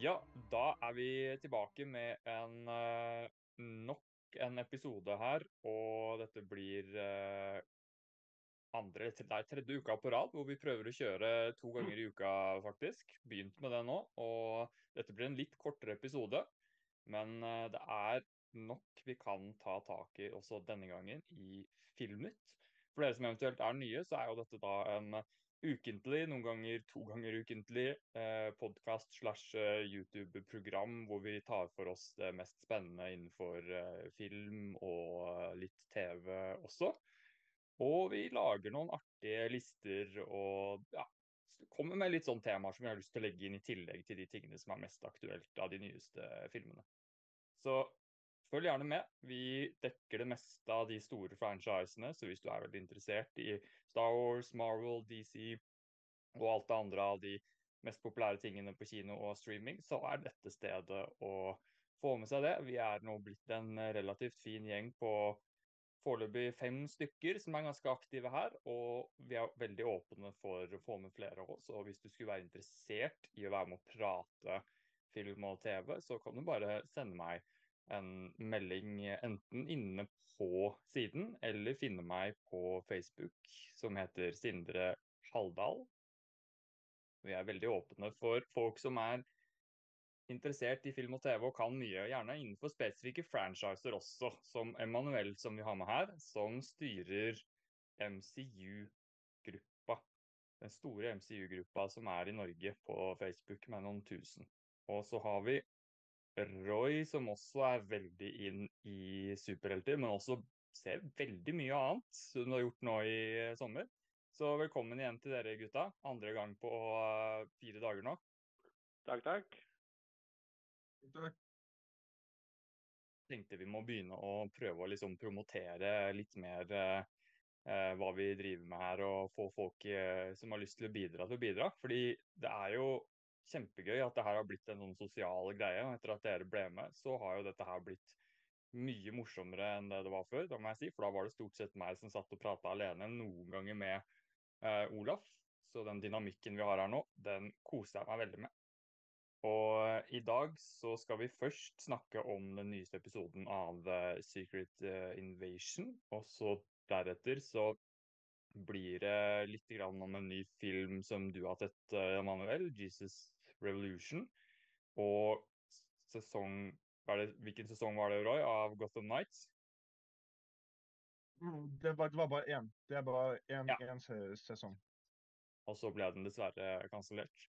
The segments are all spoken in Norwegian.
Ja, da er vi tilbake med en eh, nok en episode her, og dette blir eh, andre, er tredje uka på rad hvor vi prøver å kjøre to ganger i uka, faktisk. Begynt med det nå, og dette blir en litt kortere episode, men eh, det er nok vi kan ta tak i også denne gangen i Filmnytt. For dere som eventuelt er nye, så er jo dette da en ukentlig, noen ganger to ganger ukentlig, eh, podkast slash eh, YouTube-program hvor vi tar for oss det mest spennende innenfor eh, film og litt TV også. Og vi lager noen artige lister og ja, kommer med litt sånne temaer som vi har lyst til å legge inn i tillegg til de tingene som er mest aktuelt av de nyeste filmene. Så følg gjerne med. Vi dekker det meste av de store franchisene, så hvis du er veldig interessert i Star Wars, Marvel, DC og alt det andre av de mest populære tingene på kino og streaming, så er dette stedet å få med seg det. Vi er nå blitt en relativt fin gjeng på foreløpig fem stykker som er ganske aktive her, og vi er veldig åpne for å få med flere av oss. Og hvis du skulle være interessert i å være med å prate film og TV, så kan du bare sende meg en melding enten inne på siden, eller finne meg på Facebook, som heter Sindre Halldal. Vi er veldig åpne for folk som er interessert i film og TV og kan mye, gjerne innenfor spesifikke franchiser også, som Emanuel, som vi har med her, som styrer MCU-gruppa. Den store MCU-gruppa som er i Norge på Facebook med noen tusen. Og så har vi Roy, som også er veldig inn i superhelter, men også ser veldig mye annet som du har gjort nå i sommer. Så velkommen igjen til dere gutta. Andre gang på uh, fire dager nå. Takk, takk. Takk. Tenkte vi må begynne å prøve å liksom promotere litt mer eh, hva vi driver med her, og få folk eh, som har lyst til å bidra, til å bidra. Fordi det er jo kjempegøy at det her har blitt en sånn sosial greie. og Etter at dere ble med, så har jo dette her blitt mye morsommere enn det det var før. Da må jeg si, For da var det stort sett meg som satt og prata alene, noen ganger med eh, Olaf. Så den dynamikken vi har her nå, den koser jeg meg veldig med. Og i dag så skal vi først snakke om den nyeste episoden av uh, Secret Invasion. Og så deretter så blir det litt om en ny film som du har sett, Emanuel. 'Jesus Revolution. Og sesong det, Hvilken sesong var det, Roy, av Gotham Nights? Mm, det var, det var bare én. Det er bare én ja. sesong. Og så ble den dessverre kansellert.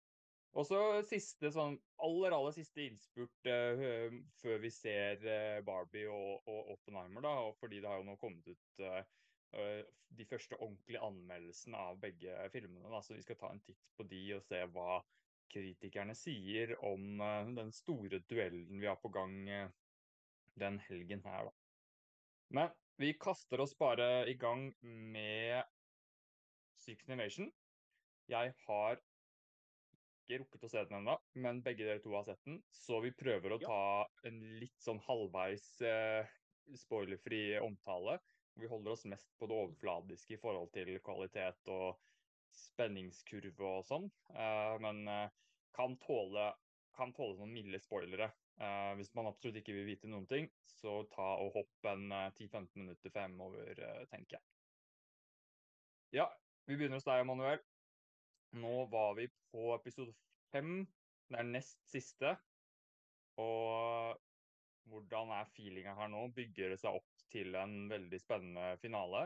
Og så siste, sånn aller, aller siste innspurt uh, før vi ser uh, Barbie og, og, Oppenheimer, da. Fordi det har jo nå kommet ut uh, de første ordentlige anmeldelsene av begge filmene. Da. Så vi skal ta en titt på de og se hva kritikerne sier om uh, den store duellen vi har på gang uh, den helgen her, da. Men vi kaster oss bare i gang med Six Innovation. Jeg har ikke rukket å se den ennå, men begge dere to har sett den. Så vi prøver å ta en litt sånn halvveis eh, spoilerfri omtale. Vi holder oss mest på det overfladiske i forhold til kvalitet og spenningskurve og sånn. Uh, men uh, kan tåle, kan tåle noen milde spoilere. Uh, hvis man absolutt ikke vil vite noen ting, så ta og hopp en 10-15 minutter fremover, tenker jeg. Ja, vi begynner hos deg, Emanuel. Nå var vi på episode fem. Det er nest siste. Og hvordan er feelinga her nå? Bygger det seg opp til en veldig spennende finale?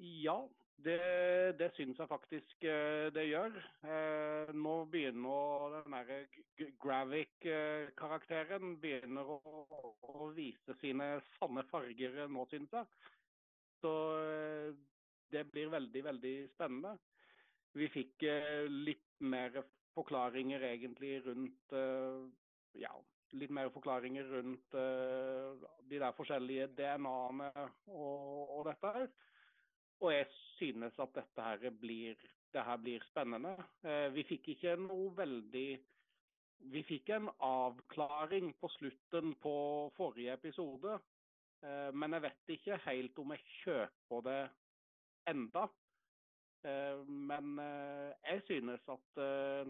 Ja, det, det syns jeg faktisk eh, det gjør. Eh, nå begynner den der Gravic-karakteren begynner å, å, vise sine sanne farger nå, syns jeg. Så eh, det blir veldig, veldig spennende. Vi fikk litt mer forklaringer egentlig rundt ja, litt mer forklaringer rundt de der forskjellige DNA-ene og, og dette her. Og jeg synes at dette her blir, det her blir spennende. Eh, vi fikk ikke noe veldig Vi fikk en avklaring på slutten på forrige episode. Eh, men jeg vet ikke helt om jeg kjøper det enda. Eh, men jeg synes at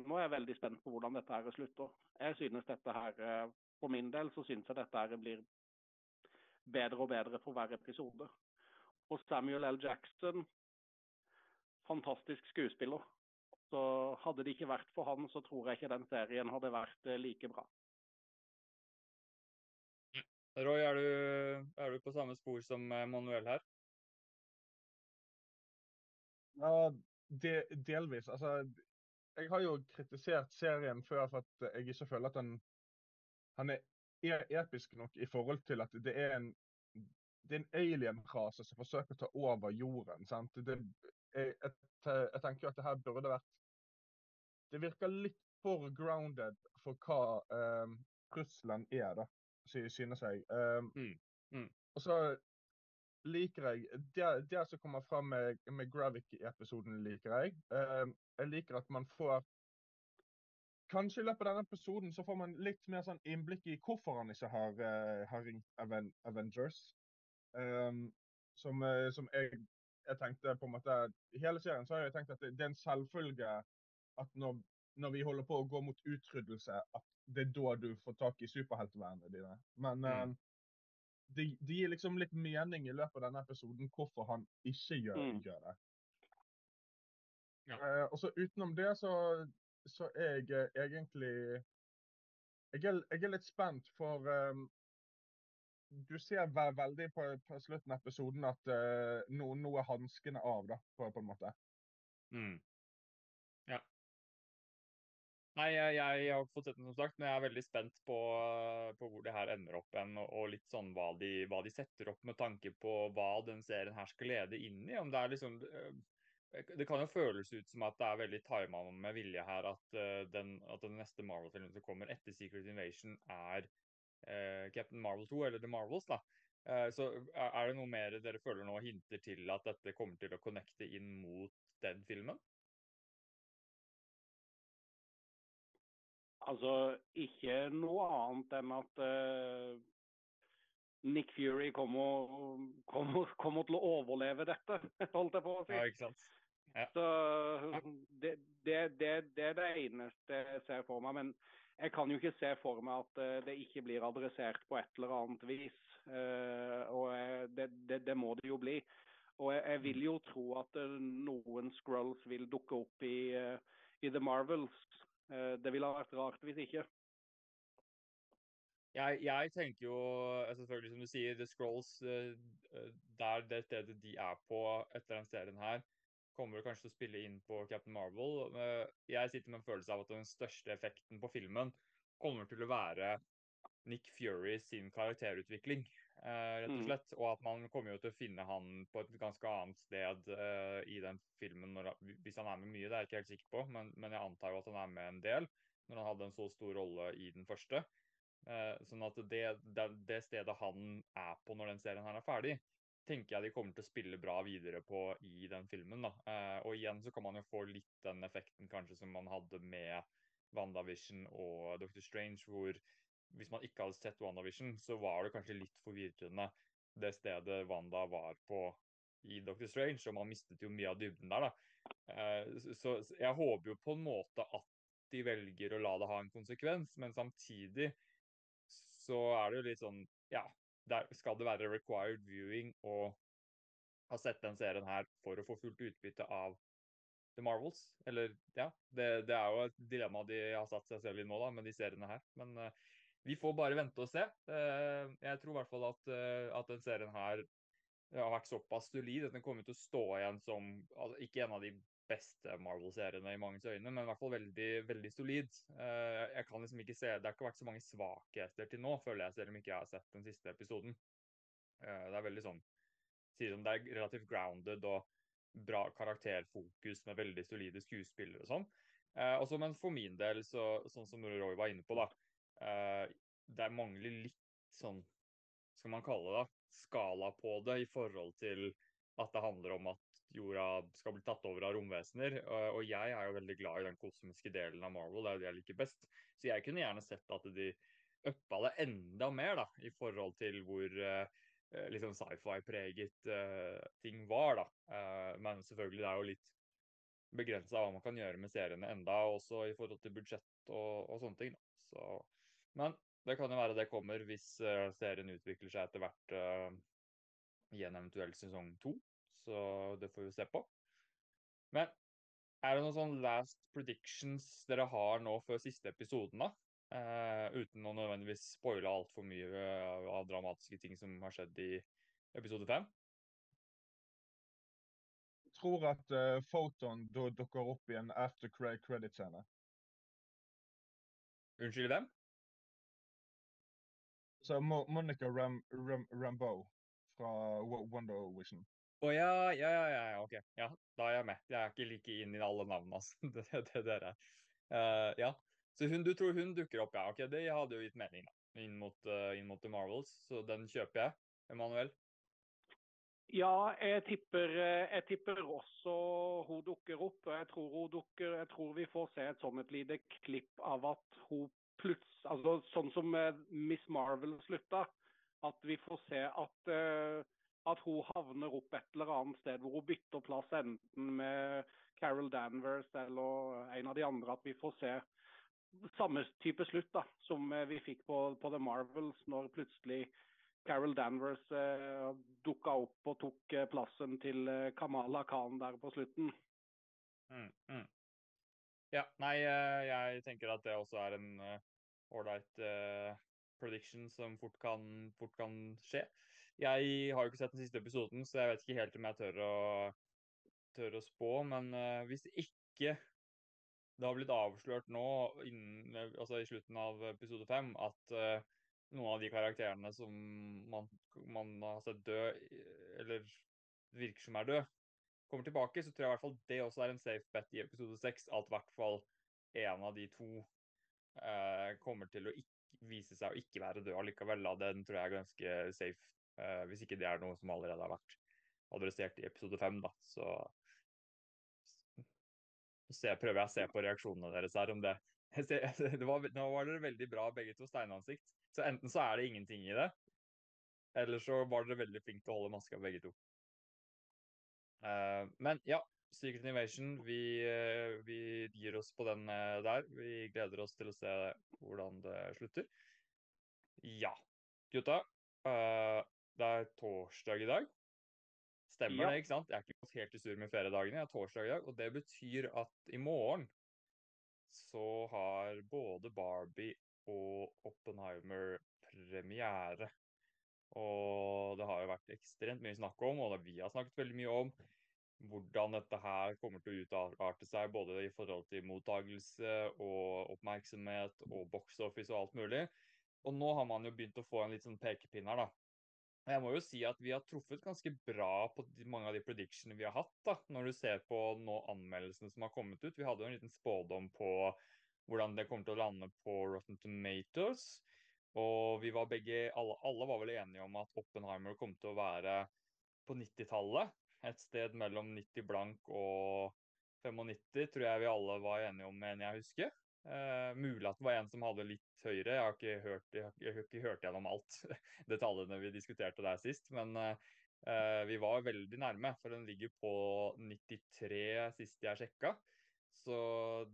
Nå er jeg veldig spent på hvordan dette her slutter. Jeg synes dette her For min del så synes jeg dette her blir bedre og bedre for hver episode. Og Samuel L. Jackson fantastisk skuespiller. Så hadde det ikke vært for han, så tror jeg ikke den serien hadde vært like bra. Roy, er du, er du på samme spor som Manuel her? Ja, de, delvis. Altså, jeg har jo kritisert serien før for at jeg ikke føler at han, han er e, episk nok i forhold til at det er en det er en alien-rase som forsøker å ta over jorden. sant? Det, jeg, jeg, jeg, tenker at det her burde vært Det virker litt for grounded for hva eh, Russland er, da, synes jeg. Um, mm. Mm. Og så liker jeg Det, det som kommer fram med, med Gravik-episoden, liker jeg. Um, jeg liker at man får Kanskje i løpet av denne episoden så får man litt mer sånn innblikk i hvorfor han ikke har, uh, har ringt Aven Avengers. Um, som, uh, som jeg, jeg, tenkte på en måte I hele serien så har jeg tenkt at det, det er en selvfølge at når, når, vi holder på å gå mot utryddelse, at det er da du får tak i superheltvernene dine. Men mm det, de gir liksom litt mening i løpet av denne episoden hvorfor han ikke gjør, mm. gjør det. Ja. Uh, og så utenom det så, så er jeg uh, egentlig jeg er, jeg er, litt spent, for um, du ser ve veldig på, på, slutten av episoden at uh, nå, no er hanskene av, da, på, på en måte. Mm. Nei, jeg, jeg, har fått sett den som sagt, men jeg er veldig spent på, på hvor det her ender opp igjen. Og, litt sånn hva de, hva de, setter opp med tanke på hva den serien her skal lede inn i. Om det er liksom øh, Det kan jo føles ut som at det er veldig tima med vilje her at, den, at den neste Marvel-filmen som kommer etter Secret Invasion, er Captain Marvel 2, eller The Marvels. da. Uh, så er det noe mer dere føler nå hinter til at dette kommer til å connecte inn mot den filmen? Altså, ikke noe annet enn at uh, Nick Fury kommer, kommer, kommer, til å overleve dette, holdt jeg på å si. Ja, ikke sant? Ja. Så det, det, det, det, er det eneste jeg ser for meg. Men jeg kan jo ikke se for meg at uh, det ikke blir adressert på et eller annet vis. Uh, og det, må det jo bli. Og jeg, vil jo tro at noen scrolls vil dukke opp i, i The Marvels. Eh, det ville ha vært rart hvis ikke. Jeg, jeg, tenker jo eh, selvfølgelig som du sier, The Scrolls, der det stedet de er på etter den serien her, kommer kanskje til å spille inn på Captain Marvel. Uh, jeg sitter med en følelse av at den største effekten på filmen kommer til å være Nick Fury sin karakterutvikling, uh, rett og mm. slett. Mm. Og at man kommer jo til å finne han på et ganske annet sted i den filmen når, hvis han er med mye. Det er jeg ikke helt sikker på, men, men, jeg antar jo at han er med en del når han hadde en så stor rolle i den første. Eh, sånn at det, det, det, stedet han er på når den serien her er ferdig, tenker jeg de kommer til å spille bra videre på i den filmen. da. Eh, og igjen så kan man jo få litt den effekten kanskje som man hadde med WandaVision og Doctor Strange, hvor hvis man ikke hadde sett WandaVision, så var det kanskje litt forvirrende det stedet Wanda var på i Doctor Strange, og man mistet jo mye av dybden der. da. Eh, så jeg håper jo på en måte at de velger å la det ha en konsekvens, men samtidig så er det jo litt sånn Ja, der skal det være required viewing å ha sett den serien her for å få fullt utbytte av The Marvels? Eller ja, det, det er jo et dilemma de har satt seg selv i nå, da, med de seriene her. Men uh, vi får bare vente og se. Uh, jeg tror i hvert fall at, uh, at den serien her har vært såpass solid at den kommer til å stå igjen som altså, ikke en av de beste Marvel-seriene i manges øyne, men i hvert fall veldig, veldig solid. Uh, jeg kan liksom ikke se, Det har ikke vært så mange svakheter til nå, føler jeg, selv om ikke jeg har sett den siste episoden. Uh, det er veldig sånn sier Det er relativt grounded og bra karakterfokus med veldig solide skuespillere og sånn. Uh, også, men for min del, så, sånn som Roy var inne på, da Det mangler litt sånn Skal man kalle det da, skala på det i forhold til at det handler om at jorda skal bli tatt over av romvesener. Og jeg er jo veldig glad i den kosmiske delen av Marvel, det er jo det jeg liker best. Så jeg kunne gjerne sett at de uppa det enda mer, da, i forhold til hvor uh, liksom sci-fi-preget uh, ting var, da. Men selvfølgelig, det er jo litt begrensa hva man kan gjøre med seriene enda, også i forhold til budsjett og, og sånne ting. Så, men det kan jo være det kommer hvis serien utvikler seg etter hvert uh, i en eventuell sesong to. Så det får vi se på. Men er det noen sånn last predictions dere har nå før siste episoden, da? Uh, uten å nødvendigvis spoile altfor mye av dramatiske ting som har skjedd i episode fem? tror at uh, Photon da dukker opp i en after credit-scene. Unnskyld, hvem? Så Mo Monica Ram Ram Rambeau fra Wonder Vision. Å ja, ja, ja, ja, OK. Ja, da er jeg med. Jeg er ikke like inn i alle navnene, altså. det, det, det er uh, ja. Så hun, du tror hun dukker opp, ja. OK, det hadde jo gitt mening, da. Inn mot, uh, inn mot The Marvels, så den kjøper jeg. Emanuel? Ja, jeg tipper, eh, jeg tipper, også hun dukker opp. Jeg tror, hun dukker, jeg tror vi får se et sånn et lite klipp av at hun plutselig altså Sånn som Miss Marvel slutta. At vi får se at, uh, at hun havner opp et eller annet sted hvor hun bytter plass enten med Carol Danvers eller en av de andre. At vi får se samme type slutt da, som vi fikk på, på The Marvels, når plutselig Carol Danvers eh, dukka opp og tok eh, plassen til eh, Kamala Khan der på slutten. Mm, mm. Ja, nei, eh, jeg tenker at det også er en ålreit uh, prediction som fort kan, fort kan, skje. Jeg har jo ikke sett den siste episoden, så jeg vet ikke helt om jeg tør å, tør å spå. Men uh, hvis ikke det har blitt avslørt nå, innen, altså i slutten av episode fem, at uh, noen av de karakterene som man, man har sett dø, eller virker som er død, kommer tilbake, så tror jeg i hvert fall det også er en safe bet i episode seks. At i hvert fall en av de to uh, kommer til å ikke, vise seg å ikke være død allikevel. Da. Den tror jeg er ganske safe, eh, hvis ikke det er noe som allerede har vært adressert i episode fem. Da. Så, se, prøver jeg å se på reaksjonene deres her om det det var, nå var dere veldig bra begge to steinansikt. Så enten så er det ingenting i det, eller så var dere veldig flinke til å holde maska begge to. Uh, men ja, Secret Invasion, vi, uh, vi, gir oss på den uh, der. Vi gleder oss til å se hvordan det slutter. Ja, gutta. Det er torsdag i dag. Stemmer ja. det, ikke sant? Jeg er ikke helt i sur med feriedagene. Jeg er torsdag i dag, og det betyr at i morgen så har både Barbie og Oppenheimer premiere. Og det har jo vært ekstremt mye snakk om, og vi har snakket veldig mye om, hvordan dette her kommer til å utarte seg, både i forhold til mottagelse og oppmerksomhet og box office og alt mulig. Og nå har man jo begynt å få en litt sånn pekepinn her, da. Jeg må jo si at vi har truffet ganske bra på mange av de predictionene vi har hatt. da, Når du ser på nå anmeldelsene som har kommet ut. Vi hadde jo en liten spådom på hvordan det kommer til å lande på Rotten Tomatoes. Og vi var begge, alle, alle var vel enige om at Oppenheimer kom til å være på 90-tallet. Et sted mellom 90 blank og 95, tror jeg vi alle var enige om, mener jeg husker. Uh, mulig at det var en som hadde litt høyere. Jeg har ikke hørt, jeg har, ikke hørt gjennom alt detaljene vi diskuterte der sist. Men uh, vi var veldig nærme, for den ligger på 93 sist jeg sjekka. Så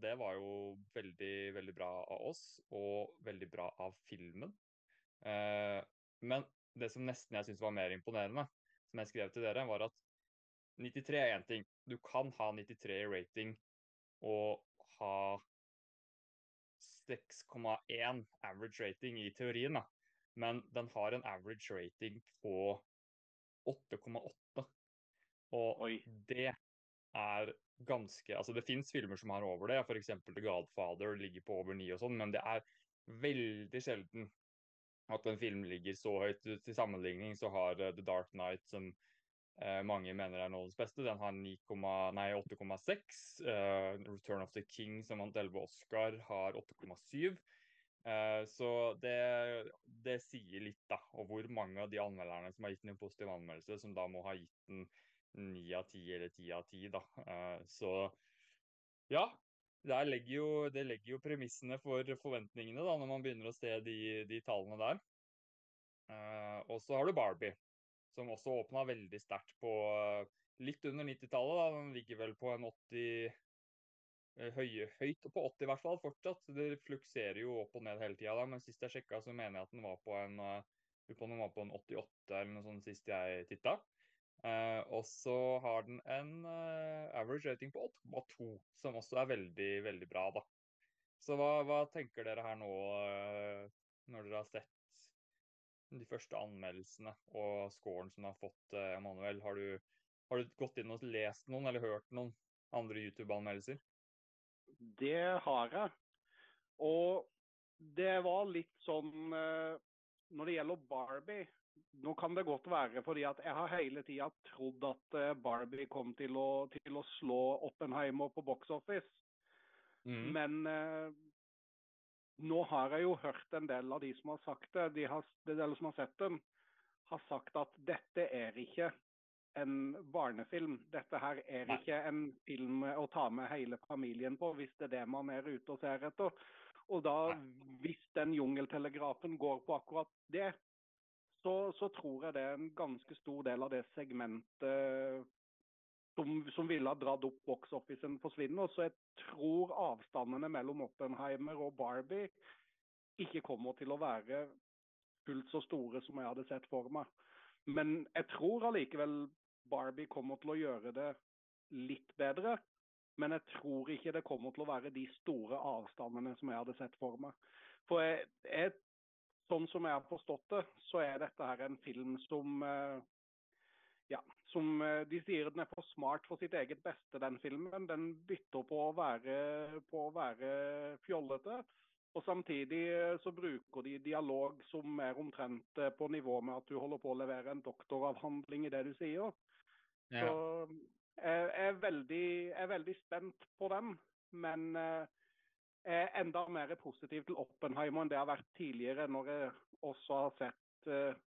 det var jo veldig, veldig bra av oss, og veldig bra av filmen. Uh, men det som nesten jeg syns var mer imponerende, som jeg skrev til dere, var at 93 er én ting. Du kan ha 93 i rating og ha 6,1 average rating i teorien, da. men den har en average rating på 8,8. Og Oi. det er ganske Altså, det fins filmer som har over det, f.eks. The Godfather ligger på over 9 og sånn, men det er veldig sjelden at en film ligger så høyt. Til sammenligning så har uh, The Dark Knight, som mange mener er Nolans beste, den har 8,6. Uh, Return of the King, som vant 11 Oscar, har 8,7. Uh, så det, det, sier litt, da. Og hvor mange av de anmelderne som har gitt den en positiv anmeldelse, som da må ha gitt den 9 av 10 eller 10 av 10, da. Så ja. Legger jo, det legger jo premissene for forventningene da, når man begynner å se de, de tallene der. Og så har du Barbie, som også åpna veldig sterkt på litt under 90-tallet. Den ligger vel på en 80 høye, høyt på 80 i hvert fall fortsatt. Det flukserer jo opp og ned hele tida. Men sist jeg sjekka, så mener jeg at den var på en, den var på en 88 eller noe sånt sist jeg titta. Uh, og så har den en uh, average rating på 8,2, som også er veldig, veldig bra, da. Så hva, hva tenker dere her nå, uh, når dere har sett de første anmeldelsene og scoren som du har fått, Emanuel? Har du, har du gått inn og lest noen, eller hørt noen andre YouTube-anmeldelser? Det har jeg. Og det var litt sånn Når det gjelder Barbie, nå kan det godt være fordi at jeg har hele tida trodd at eh, Barbie kom til å, til å slå Oppenheimer på box office. Mm. Men eh, nå har jeg jo hørt en del av de som har sagt det, de, har, de som har sett den, har sagt at dette er ikke en barnefilm. Dette her er ikke en film å ta med hele familien på, hvis det er det man er ute og ser etter. Og da, hvis den jungeltelegrafen går på akkurat det, så, så, tror jeg det er en ganske stor del av det segmentet som, som ville ha dratt opp box-officen forsvinner. Så jeg tror avstandene mellom Oppenheimer og Barbie ikke kommer til å være fullt så store som jeg hadde sett for meg. Men jeg tror allikevel Barbie kommer til å gjøre det litt bedre. Men jeg tror ikke det kommer til å være de store avstandene som jeg hadde sett for meg. For jeg, jeg sånn som jeg har forstått det, så er dette her en film som eh, som eh, de sier den er for smart for sitt eget beste, den filmen. Den bytter på å være, på å være fjollete. Og samtidig eh, så bruker de dialog som er omtrent på nivå med at du holder på å levere en doktoravhandling i det du sier. Ja. Så jeg er veldig, jeg er veldig spent på den. Men jeg er enda mer positiv til Oppenheimer enn det jeg har vært tidligere, når jeg også har sett eh,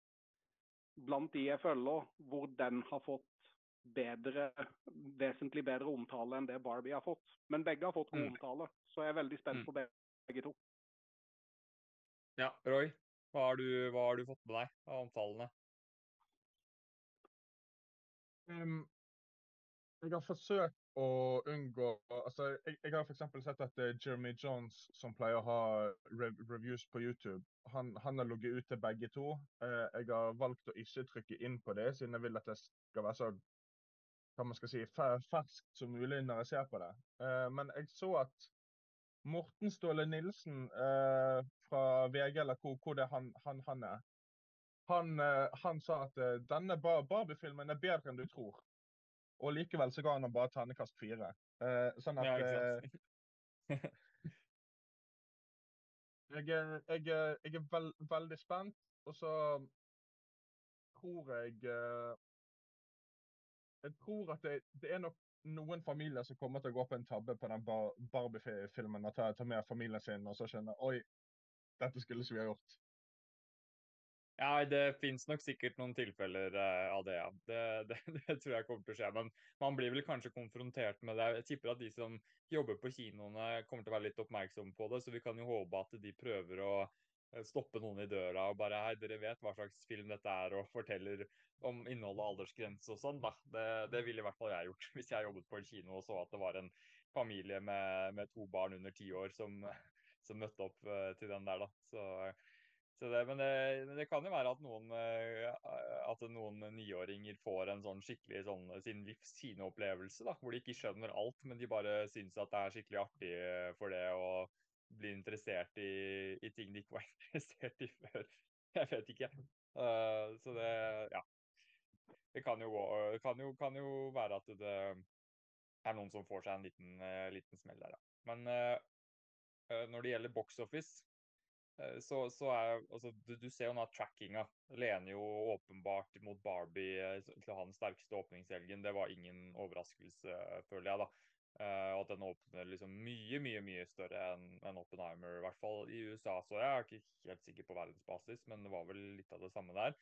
blant de jeg følger, hvor den har fått bedre, vesentlig bedre omtale enn det Barbie har fått. Men begge har fått god mm. omtale, så jeg er veldig spent mm. på begge to. Ja, Roy, hva har, du, hva har du fått med deg av omtalene? Um, jeg har forsøkt å unngå altså Jeg, jeg har f.eks. sett at uh, Jeremy Jones, som pleier å ha rev reviews på YouTube, han, han har ligget ute begge to. Uh, jeg har valgt å ikke trykke inn på det, siden jeg vil at det skal være så hva man skal si, ferskt som mulig når jeg ser på det. Uh, men jeg så at Morten Ståle Nilsen fra VG, eller hvor, hvor det han, han, han er, han, han, sa at denne Barbie-filmen er bedre enn du tror. Og likevel så ga han ham bare ternekast fire. Uh, sånn at ja, jeg, jeg, jeg, er veld, veldig spent, og så tror jeg uh, Jeg tror at det, det, er nok noen familier som kommer til å gå på en tabbe på den Barbie-filmen og ta, ta med familien sin og så skjønne Oi, dette skulle ikke vi ha gjort. Ja, det finnes nok sikkert noen tilfeller uh, av det, ja. Det, det, det, tror jeg kommer til å skje. Men man blir vel kanskje konfrontert med det. Jeg tipper at de som jobber på kinoene kommer til å være litt oppmerksomme på det. Så vi kan jo håpe at de prøver å eh, stoppe noen i døra og bare Hei, dere vet hva slags film dette er, og forteller om innhold og aldersgrense og sånn, da. Det, det ville i hvert fall jeg gjort hvis jeg jobbet på en kino og så at det var en familie med, med to barn under ti år som, som møtte opp uh, til den der, da. Så det, men, det, men, det, kan jo være at noen, eh, at noen niåringer får en sånn skikkelig sånn, sin livs kinoopplevelse, da, hvor de ikke skjønner alt, men de bare syns at det er skikkelig artig eh, for det å bli interessert i, i ting de ikke var interessert i før. Jeg vet ikke. Uh, så det Ja. Det kan jo, kan, jo, kan jo, være at det er noen som får seg en liten, liten smell der, ja. Men uh, når det gjelder box office, så, så er altså, du, du, ser jo nå at trackinga lener jo åpenbart mot Barbie eh, til å ha den sterkeste åpningshelgen. Det var ingen overraskelse, føler jeg. da. Uh, og at den åpner liksom mye mye, mye større enn en Oppenheimer, i hvert fall i USA. Så jeg er ikke helt sikker på verdensbasis, men det var vel litt av det samme der.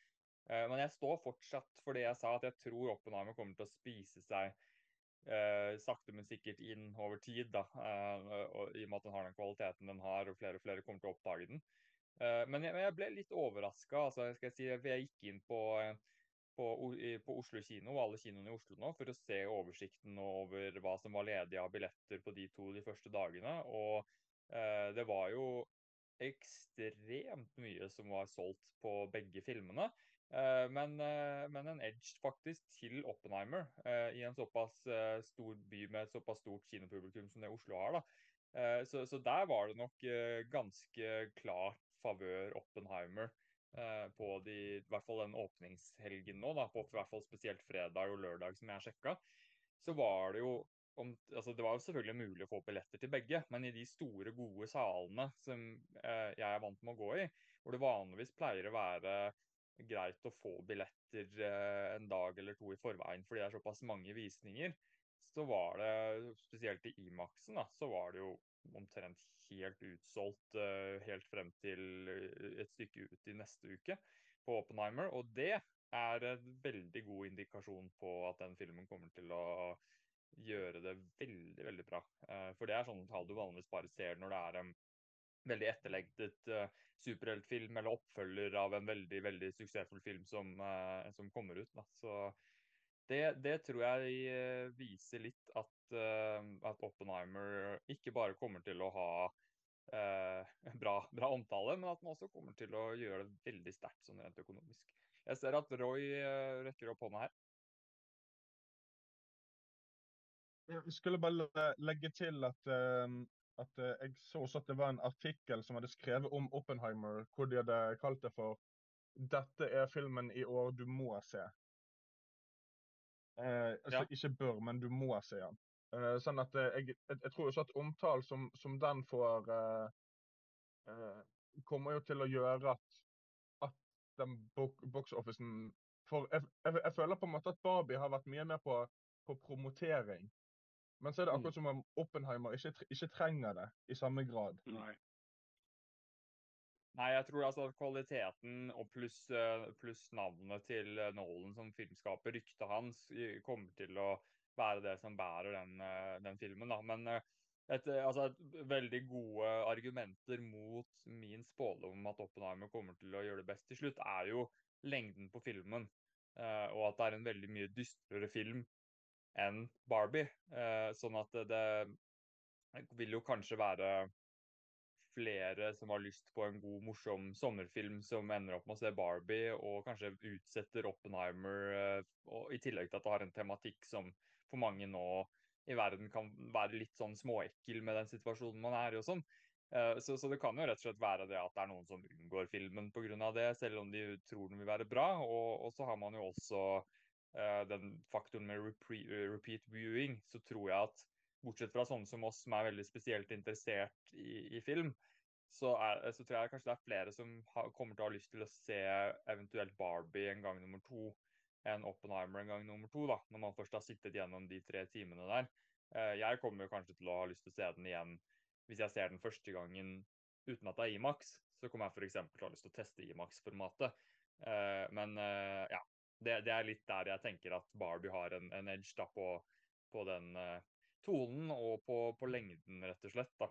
Uh, men jeg står fortsatt for det jeg sa, at jeg tror Oppenheimer kommer til å spise seg eh, sakte, men sikkert inn over tid. da, eh, og, I og med at den har den kvaliteten den har, og flere og flere kommer til å oppdage den. Eh, men, jeg, jeg, ble litt overraska. Altså, jeg, si, jeg gikk inn på på, på, Oslo kino og alle kinoene i Oslo nå for å se oversikten over hva som var ledig av billetter på de to de første dagene. Og eh, det var jo ekstremt mye som var solgt på begge filmene. Eh, men, eh, men, en edge faktisk til Oppenheimer eh, i en såpass stor by med et såpass stort kinopublikum som det Oslo har. da. Så, så, der var det nok ganske klart favør Oppenheimer. På de, i hvert fall den åpningshelgen nå, da, på i hvert fall spesielt fredag og lørdag som jeg sjekka, så var det jo om, altså Det var jo selvfølgelig mulig å få billetter til begge, men i de store, gode salene som eh, jeg er vant med å gå i, hvor det vanligvis pleier å være greit å få billetter eh, en dag eller to i forveien fordi det er såpass mange visninger, så var det, spesielt i Imaxen, så var det jo omtrent helt utsolgt uh, helt frem til eh, et stykke ut i neste uke på Oppenheimer. Og det er en veldig god indikasjon på at den filmen kommer til å gjøre det veldig, veldig bra. For det er sånne tall du vanligvis bare ser når det er en veldig etterlengtet uh, superheltfilm eller oppfølger av en veldig, veldig suksessfull film som, som kommer ut. Da. Så det, det, tror jeg viser litt at, at, Oppenheimer ikke bare kommer til å ha eh, bra, bra, omtale, men at den også kommer til å gjøre det veldig sterkt sånn rent økonomisk. Jeg ser at Roy eh, rekker opp hånda her. Jeg skulle bare legge til at, uh, at uh, jeg så også at det var en artikkel som hadde skrevet om Oppenheimer, hvor de hadde kalt det for 'Dette er filmen i år du må se'. Uh, altså, ja. Ikke bør, men du må se den. Uh, sånn at uh, jeg, jeg, jeg, tror også at omtalen som, som, den får uh, kommer jo til å gjøre at, at den box-officen For jeg, jeg, føler på en måte at Barbie har vært mye mer på, på promotering. Men så er det akkurat mm. som om Oppenheimer ikke, ikke trenger det i samme grad. Nei. Nei, jeg tror altså at kvaliteten og pluss plus navnet til Nolan som filmskaper, ryktet hans, kommer til å være det som bærer den, eh, den filmen. Da. Men eh, et, eh, altså et, veldig gode argumenter mot min spådom om at Oppenheimer kommer til å gjøre det best til slutt, er jo lengden på filmen. Uh, og at det er en veldig mye dystrere film enn Barbie. Uh, sånn at det, det, vil jo kanskje være flere som har lyst på en god, morsom sommerfilm som ender opp med å se Barbie, og kanskje utsetter Oppenheimer, uh, og i tillegg til at det har en tematikk som for mange nå i verden kan være litt sånn småekkel med den situasjonen man er i og sånn. Uh, så, så, det kan jo rett og slett være det at det er noen som unngår filmen pga. det, selv om de tror den vil være bra. Og, og så har man jo også den faktoren med repeat, repeat viewing. Så tror jeg at bortsett fra sånne som oss som er veldig spesielt interessert i, i film, så, er, så, tror jeg kanskje det er flere som har, kommer til å ha lyst til å se eventuelt Barbie en gang nummer to en Oppenheimer en gang nummer to, da, når man først har sittet gjennom de tre timene der. Eh, jeg kommer jo kanskje til å ha lyst til å se den igjen hvis jeg ser den første gangen uten at det er Imax. Så kommer jeg f.eks. til å ha lyst til å teste Imax-formatet. Eh, men eh, ja, det, det, er litt der jeg tenker at Barbie har en, en edge da, på, på den tonen og på, på, lengden, rett og slett. da.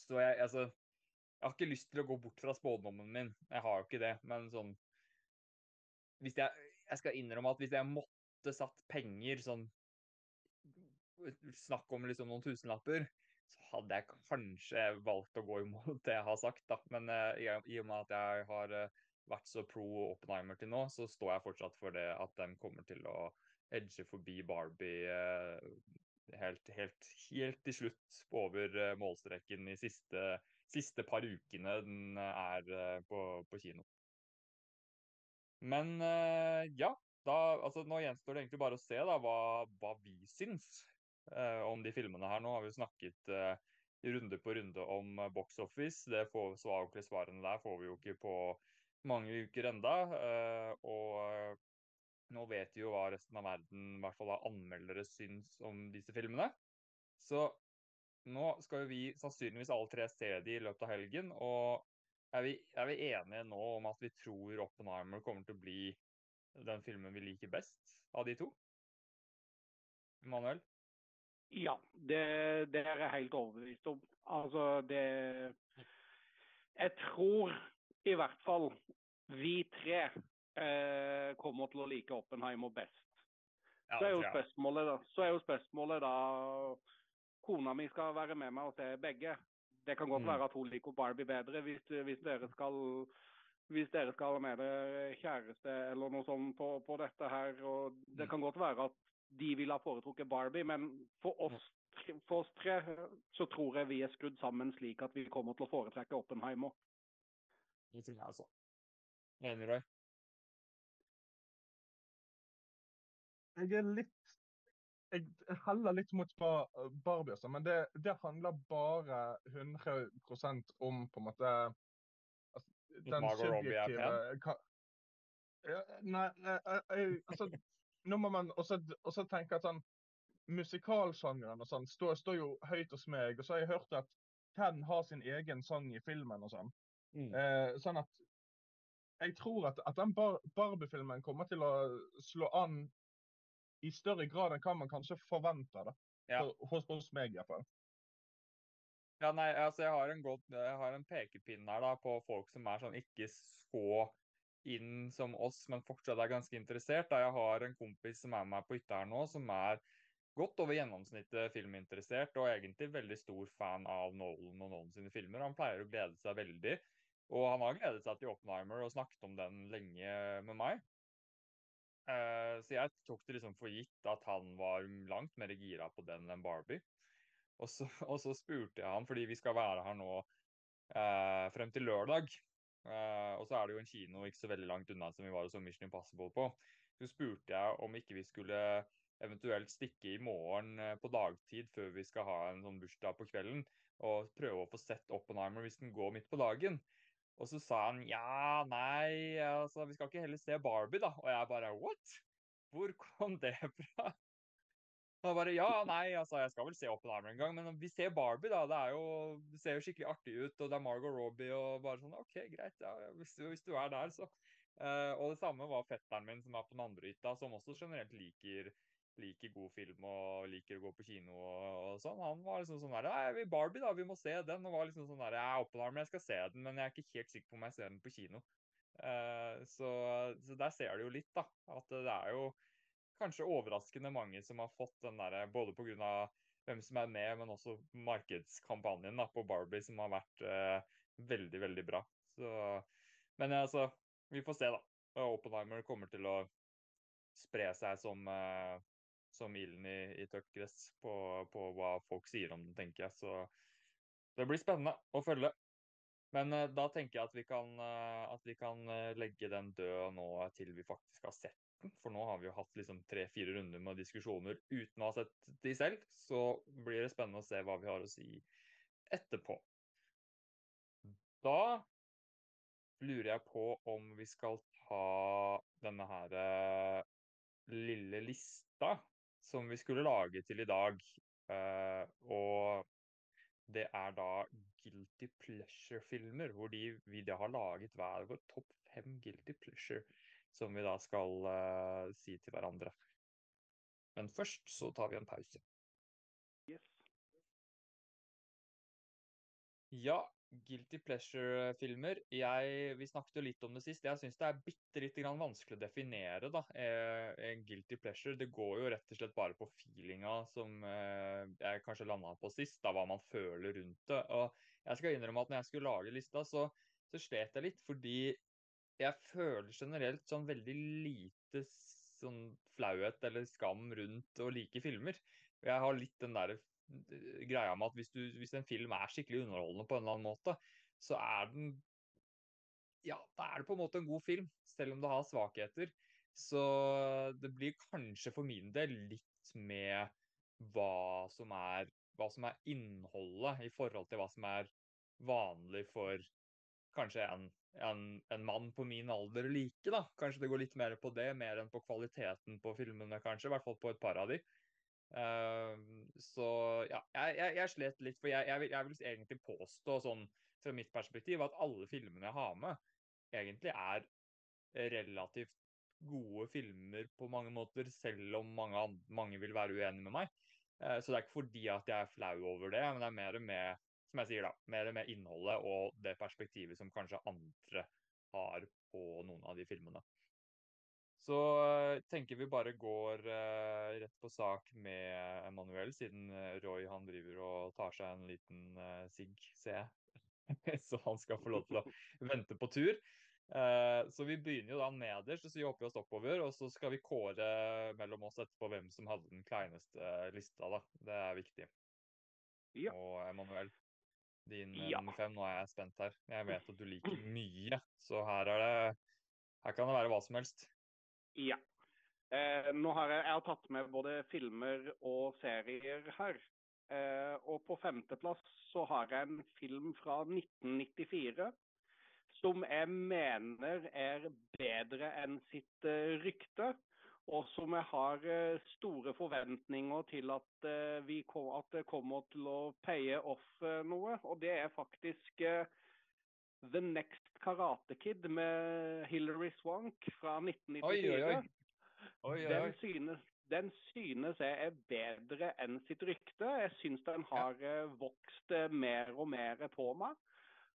Så jeg, altså, jeg har ikke lyst til å gå bort fra spådommen min. Jeg har jo ikke det. Men sånn Hvis jeg jeg skal innrømme at hvis jeg måtte satt penger sånn Snakk om liksom noen tusenlapper, så hadde jeg kanskje valgt å gå imot det jeg har sagt, da. Men uh, i, i, og med at jeg har uh, vært så pro Oppenheimer til nå, så står jeg fortsatt for det at de kommer til å edge forbi Barbie uh, helt, helt, helt, til slutt over målstreken i siste, siste par ukene den er på, på kino. Men ja, da, altså, nå gjenstår det egentlig bare å se da, hva, hva vi syns eh, om de filmene her. Nå har vi snakket eh, runde på runde om box office. Det får, svarene der får vi jo ikke på mange uker enda. og nå vet vi jo hva resten av verden, i hvert fall av anmeldere, syns om disse filmene. Så nå skal jo vi sannsynligvis alle tre se de i løpet av helgen. Og er vi, er vi, enige nå om at vi tror Oppenheimer kommer til å bli den filmen vi liker best av de to? Manuel? Ja, det, det er jeg helt overbevist om. Altså, det Jeg tror i hvert fall vi tre eh, kommer til å like Oppenheimer best. Ja, Så er, jo spørsmålet da, så er jo spørsmålet da Kona mi skal være med meg og se begge. Det kan godt Mm. være at hun liker Barbie bedre hvis, hvis dere skal hvis dere skal ha med dere kjæreste eller noe sånt på, på dette her. og Det Mm. kan godt være at de ville ha foretrukket Barbie, men for oss, tre- for oss tre så tror jeg vi er skrudd sammen slik at vi kommer til å foretrekke Oppenheimer. Det tror jeg. Enig, Roy? Jeg er litt Jeg heller litt mot Ba- Barbie, altså, men det, det handler bare 100% om på en måte altså, den subjektive ja, Nei, nei, jeg, altså Nå må man også, også tenke at sånn Musikalsjangeren og sånn står, står jo høyt hos meg. Og så har jeg hørt at Ken har sin egen sang i filmen og sånn. Mm. Eh, sånn at jeg tror at, at den Bar Barbie-filmen kommer til å slå an i større grad enn hva man kanskje forventer. da. Ja. Hos, hos meg, iallfall. Ja, nei, altså jeg har en, godt, jeg har en pekepinn her da, på folk som er sånn ikke så inn som oss, men fortsatt er ganske interessert. Da jeg har en kompis som er med meg på hytta her nå, som er godt over gjennomsnittet filminteressert, og egentlig veldig stor fan av Nolan og Nolan sine filmer. Han pleier å glede seg veldig, og han har gledet seg til Oppenheimer og snakket om den lenge med meg. Uh, så jeg tok det liksom for gitt at han var langt mer gira på den enn Barbie. Og så, og så spurte jeg han, fordi vi skal være her nå uh, frem til lørdag. Uh, og så er det jo en kino ikke så veldig langt unna som vi var og så Mission Impossible på. Så spurte jeg om ikke vi skulle eventuelt stikke i morgen på dagtid før vi skal ha en sånn bursdag på kvelden, og prøve å få sett Oppenheimer hvis den går midt på dagen. Og så sa han ja, nei, altså vi skal ikke heller se Barbie, da. Og jeg bare what? Hvor kom det fra? Han bare ja, nei, altså jeg skal vel se Oppenheimer en gang, men vi ser Barbie, da. Det er jo, det ser jo skikkelig artig ut, og det er Margot Robbie og bare sånn OK, greit, ja, hvis du, hvis du er der, så. Uh, og det samme var fetteren min som er på den andre hytta, som også generelt liker liker god film og liker å gå på kino og, og sånn. Han var liksom sånn der vi Barbie, da, vi må se den. Og var liksom sånn der Jeg er Oppenheimer, jeg skal se den, men jeg er ikke helt sikker på om jeg ser den på kino. Uh, så, så der ser du jo litt, da. At det er jo kanskje overraskende mange som har fått den derre Både pga. hvem som er med, men også markedskampanjen da, på Barbie, som har vært uh, veldig, veldig bra. Så Men altså, vi får se, da. Oppenheimer kommer til å spre seg som eh, som ilden i, i tørt gress på, på hva folk sier om den, tenker jeg. Så det blir spennende å følge. Men uh, da tenker jeg at vi kan, uh, at vi kan eh, legge den død nå til vi faktisk har sett den. For nå har vi jo hatt liksom tre-fire runder med diskusjoner uten å ha sett de selv. Så blir det spennende å se hva vi har å si etterpå. Da lurer jeg på om vi skal ta denne her lille lista som vi skulle lage til i dag. Uh, og det er da Guilty Pleasure-filmer, hvor de, vi da har laget hver vår topp fem Guilty Pleasure, som vi da skal uh, si til hverandre. Men først så tar vi en pause. Yes. Ja, Guilty Pleasure-filmer. Vi snakket jo litt om det sist. Jeg syns det er bitte lite grann vanskelig å definere da, eh, en Guilty Pleasure. Det går jo rett og slett bare på feelinga som eh, jeg kanskje landa på sist, da hva man føler rundt det. Og jeg skal innrømme at når jeg skulle lage lista, så, så slet jeg litt, fordi jeg føler generelt sånn veldig lite sånn flauhet eller skam rundt å like filmer. Jeg har litt den der greia med at hvis, du, hvis en film er skikkelig underholdende på en eller annen måte, så er den Ja, da er det på en måte en god film, selv om det har svakheter. Så det blir kanskje for min del litt med hva som er hva som er innholdet i forhold til hva som er vanlig for kanskje en, en, en mann på min alder like, da. Kanskje det går litt mer på det, mer enn på kvaliteten på filmene, kanskje. I hvert fall på et par av de. Uh, så ja, jeg, jeg, jeg, slet litt, for jeg, jeg, vil, jeg vil egentlig påstå, sånn fra mitt perspektiv, at alle filmene jeg har med, egentlig er relativt gode filmer på mange måter, selv om mange, mange vil være uenige med meg. Uh, så det er ikke fordi at jeg er flau over det, men det er mer med, som jeg sier da, mer med innholdet og det perspektivet som kanskje andre har på noen av de filmene. Så uh, tenker vi bare går uh, rett på sak med Emanuel, siden Roy han driver og tar seg en liten uh, sigg, ser jeg. så han skal få lov til å vente på tur. så vi begynner jo da nederst, så jobber vi oss oppover. Og så skal vi kåre mellom oss etterpå hvem som hadde den kleineste lista, da. Det er viktig. Ja. Og Emanuel, din Ja. nummer fem, nå er jeg spent her. Jeg vet at du liker mye, så her er det Her kan det være hva som helst. Ja. Eh, nå har jeg, jeg har tatt med både filmer og serier her. Eh, og på femteplass så har jeg en film fra 1994 som jeg mener er bedre enn sitt eh, rykte. Og som jeg har eh, store forventninger til at, eh, vi kom, at det kommer til å paye off eh, noe. Og det er faktisk The Next Karate Kid med Hilary Swank fra 1994. Oi, oi, oi. Oi, oi, Den synes, den synes jeg er bedre enn sitt rykte. Jeg syns den har ja. vokst eh, mer og mer på meg.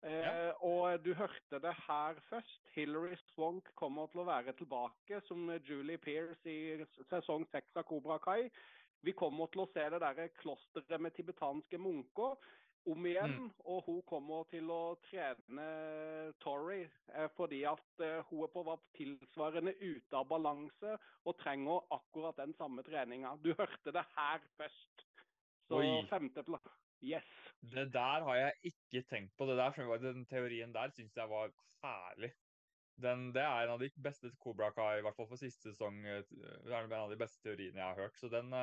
Eh, Ja. Og du hørte det her først. Hilary Swank kommer til å være tilbake som Julie Pearce i sesong seks av Cobra Kai. Vi kommer til å se det der klosteret med tibetanske munker om igjen. Og hun kommer til å trene Tori eh, fordi at eh, hun er på hva tilsvarende ute av balanse og trenger akkurat den samme treninga. Du hørte det her først. Så femteplass. Yes. Det der har jeg ikke tenkt på. Det der, Den teorien der syns jeg var herlig. Den, det er en av de beste Cobra Kai, i hvert fall for siste sesong. eh, Det er en av de beste teoriene jeg har hørt. Så den,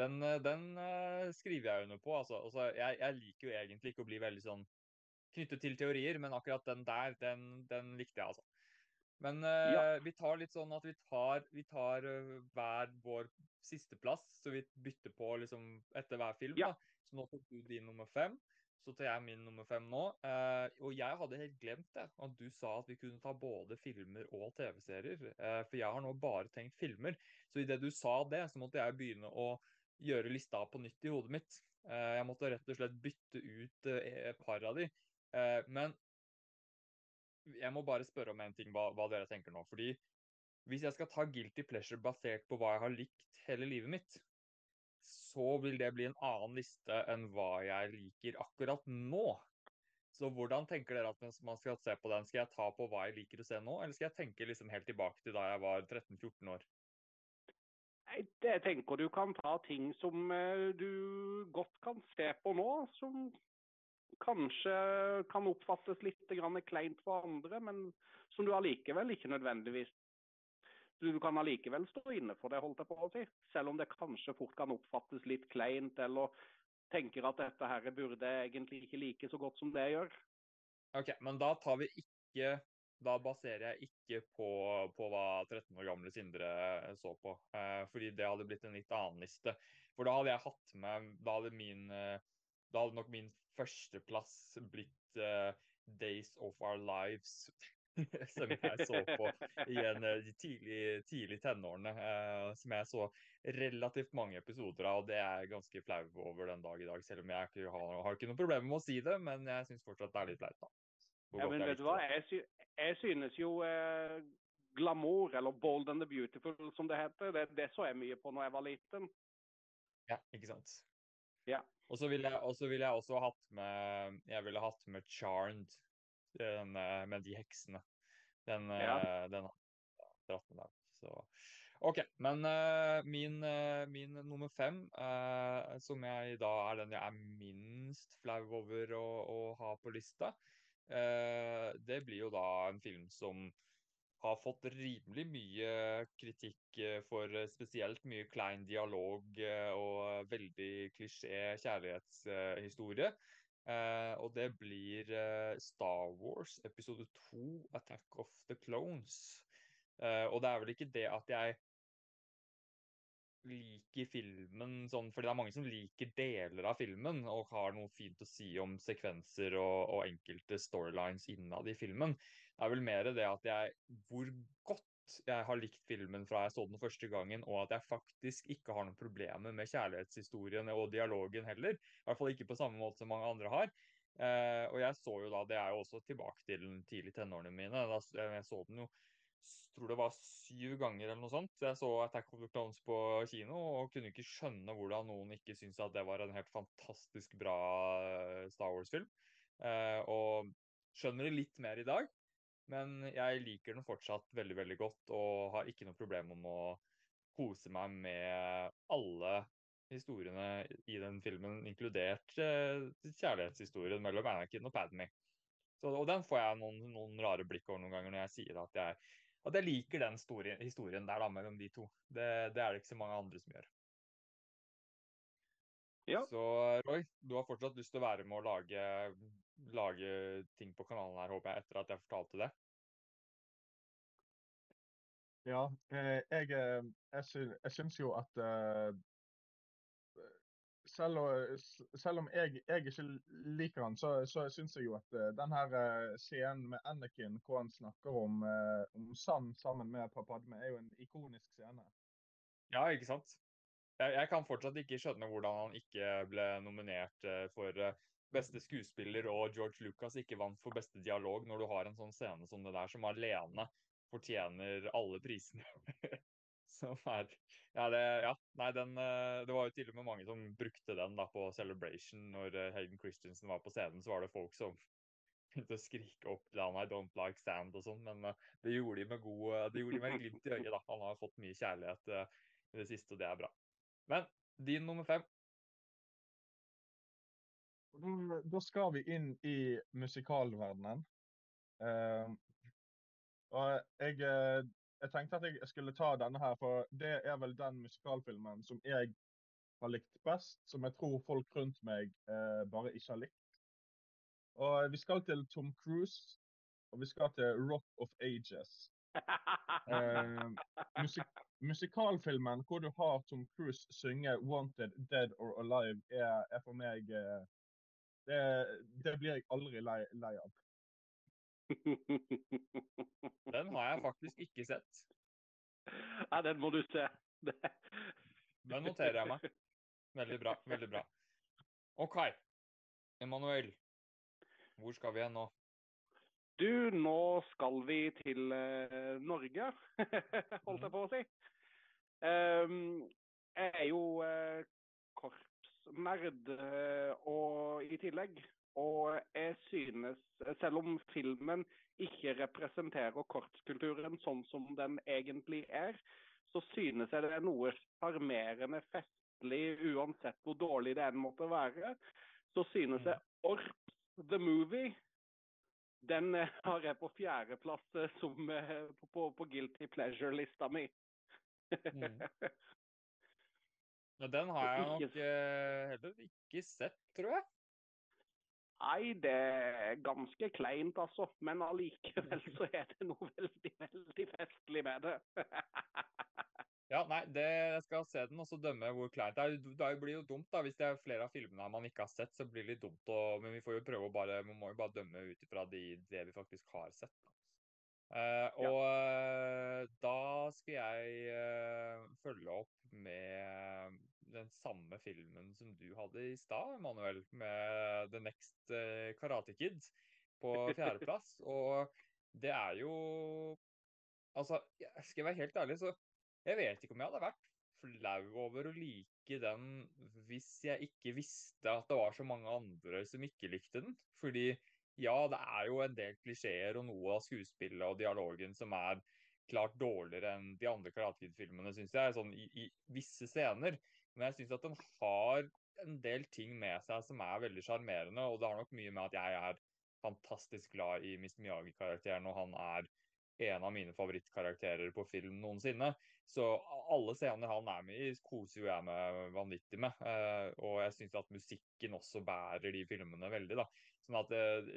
den, eh, den eh, skriver jeg under på. Altså. Altså, jeg, jeg liker jo egentlig ikke å bli veldig sånn knyttet til teorier, men akkurat den der, den, den likte jeg, altså. Men eh, Ja. vi tar litt sånn at vi tar, vi tar eh, hver vår sisteplass, så vi bytter på liksom etter hver film. Ja. da. Så nå tok du din nummer fem. Så tar jeg min nummer fem nå. Eh, og jeg hadde helt glemt det, at du sa at vi kunne ta både filmer og TV-serier. Eh, for jeg har nå bare tenkt filmer. Så idet du sa det, så måtte jeg begynne å gjøre lista på nytt i hodet mitt. Eh, jeg måtte rett og slett bytte ut eh, et par av de. Eh, men jeg må bare spørre om en ting, hva, hva dere tenker nå. Fordi hvis jeg skal ta guilty pleasure basert på hva jeg har likt hele livet mitt, så vil det bli en annen liste enn hva jeg liker akkurat nå. Så hvordan tenker dere at man skal se på den, skal jeg ta på hva jeg liker å se nå, eller skal jeg tenke liksom helt tilbake til da jeg var 13-14 år? Nei, det- tenker du kan ta ting som eh, du godt kan se på nå, som kanskje kan oppfattes litt kleint for andre, men som du allikevel ikke nødvendigvis Du kan allikevel stå inne for det, holdt jeg på å si. Selv om det kanskje fort kan oppfattes litt kleint, eller tenker at dette her burde egentlig ikke like så godt som det gjør. Ok, men da tar vi ikke Da baserer jeg ikke på, på hva 13 år gamle Sindre så på. Eh, fordi det hadde blitt en litt annen liste. For da hadde jeg hatt med Da hadde min eh, Da hadde nok min førsteplass blitt uh, Days of Our Lives. som jeg så på i en eh, tidlig, tidlig tenårene. Eh, som jeg så relativt mange episoder av, og det er jeg ganske flau over den dag i dag. Selv om jeg ikke har, har ikke noe problem med å si det, men jeg syns fortsatt det er litt flaut. da. Ja, men vet du hva? Jeg, sy jeg synes jo eh, glamour, eller bold and the beautiful som det heter, det, det så jeg mye på når jeg var liten. Ja, ikke sant. Ja. Og så ville jeg, vil jeg også hatt med Jeg ville hatt med Charmed, den med de heksene. Den, Ja. eh, den har jeg dratt med der. Så OK. Men uh, min, uh, min nummer fem, uh, som jeg da er den jeg er minst flau over å, å ha på lista, det blir jo da en film som har fått rimelig mye kritikk eh, for eh, spesielt mye klein dialog eh, og veldig klisjé kjærlighetshistorie. Eh, og det blir eh, Star Wars episode 2, Attack of the Clones. Eh, og det er vel ikke det at jeg liker filmen sånn, fordi det er mange som liker deler av filmen og har noe fint å si om sekvenser og, og enkelte storylines innad i filmen. Det er vel mer det at jeg Hvor godt jeg har likt filmen fra jeg så den første gangen, og at jeg faktisk ikke har noen problemer med kjærlighetshistorien og dialogen heller. I hvert fall ikke på samme måte som mange andre har. Eh, og jeg så jo da, det er jo også tilbake til den tidlige tenårene mine. Da, jeg så den jo tror det var syv ganger eller noe sånt. Jeg så Attack of the Clones på kino og kunne ikke skjønne hvordan noen ikke syntes at det var en helt fantastisk bra eh, Star Wars-film. Eh, og skjønner det litt mer i dag, men jeg liker den fortsatt veldig, veldig godt og har ikke noe problem om å kose meg med alle historiene i den filmen, inkludert eh, kjærlighetshistorien mellom Anakin og Padme. Så, og den får jeg noen, noen, rare blikk over noen ganger når jeg sier at jeg, at jeg liker den store historien der da, mellom de to. Det, det, er det ikke så mange andre som gjør. Ja. Så Roy, du har fortsatt lyst til å være med å lage, lage ting på kanalen her, håper jeg, etter at jeg fortalte det? Ja, eh, jeg, eh, jeg, sy jeg syns jo at uh, selv, selv, om jeg, jeg, ikke liker han, så, så syns jeg jo at uh, den her uh, scenen med Anakin hvor han snakker om, uh, om sand sammen med Papadme, er jo en ikonisk scene. Ja, ikke sant? Jeg, jeg, kan fortsatt ikke skjønne hvordan han ikke ble nominert for beste skuespiller og George Lucas ikke vant for beste dialog når du har en sånn scene som det der, som alene fortjener alle prisene. som er ja, det, ja, nei, den, eh, det var jo til og med mange som brukte den da på Celebration. Når eh, Hayden Christensen var på scenen, så var det folk som begynte å skrike opp down I don't like sand og sånn. Men uh, det gjorde de med god, det gjorde de med glimt i øyet. da. Han har fått mye kjærlighet i det siste, og det er bra. Men din nummer fem? Da skal vi inn i musikalverdenen. Uh, og jeg jeg tenkte at jeg skulle ta denne her, for det er vel den musikalfilmen som jeg har likt best. Som jeg tror folk rundt meg eh, bare ikke har likt. Og Vi skal til Tom Cruise, og vi skal til Rock of Ages. Eh, musik musikalfilmen hvor du har Tom Cruise synge 'Wanted, Dead or Alive', er, er for meg eh, det, det, blir jeg aldri lei, lei av. Den har jeg faktisk ikke sett. Nei, den må du se. Den noterer jeg meg. Veldig bra. Veldig bra. OK. Emanuel, hvor skal vi hen nå? Du, nå skal vi til uh, Norge, holdt jeg på å si. Um, jeg er jo uh, korpsnerd, uh, og i tillegg og jeg synes, selv om filmen ikke representerer korpskulturen sånn som den egentlig er, så synes jeg det er noe sjarmerende festlig, uansett hvor dårlig det enn måtte være. Så synes jeg Orps The Movie den har jeg på fjerdeplass på, eh, på, på Guilty Pleasure-lista mi. mm. Ja, den har jeg nok eh, heller ikke sett, tror jeg. Nei, det er ganske kleint, altså. Men allikevel så er det noe veldig, veldig festlig med det. ja, nei, det jeg skal se den og så dømme hvor kleint det er. Det blir jo dumt da, hvis det er flere av filmene man ikke har sett, så blir det litt dumt. Og, men vi får jo prøve å bare, vi må jo bare dømme ut ifra de, det vi faktisk har sett. Uh, og ja. da skal jeg uh, følge opp med den samme filmen som du hadde i stad, Manuel, med The Next uh, Karate Kid på fjerdeplass. Og det er jo Altså, skal jeg være helt ærlig, så jeg vet ikke om jeg hadde vært flau over å like den hvis jeg ikke visste at det var så mange andre som ikke likte den. Fordi ja, det er jo en del klisjeer og noe av skuespillet og dialogen som er klart dårligere enn de andre Karate Kid-filmene, syns jeg, sånn i, i, visse scener. Men jeg syns at den har en del ting med seg som er veldig sjarmerende. Og det har nok mye med at jeg er fantastisk glad i Mr. Miyagi-karakteren, og han er en av mine favorittkarakterer på film noensinne. Så alle scener han er med i, koser jo jeg meg vanvittig med. Uh, og jeg syns at musikken også bærer de filmene veldig. da. Sånn at uh,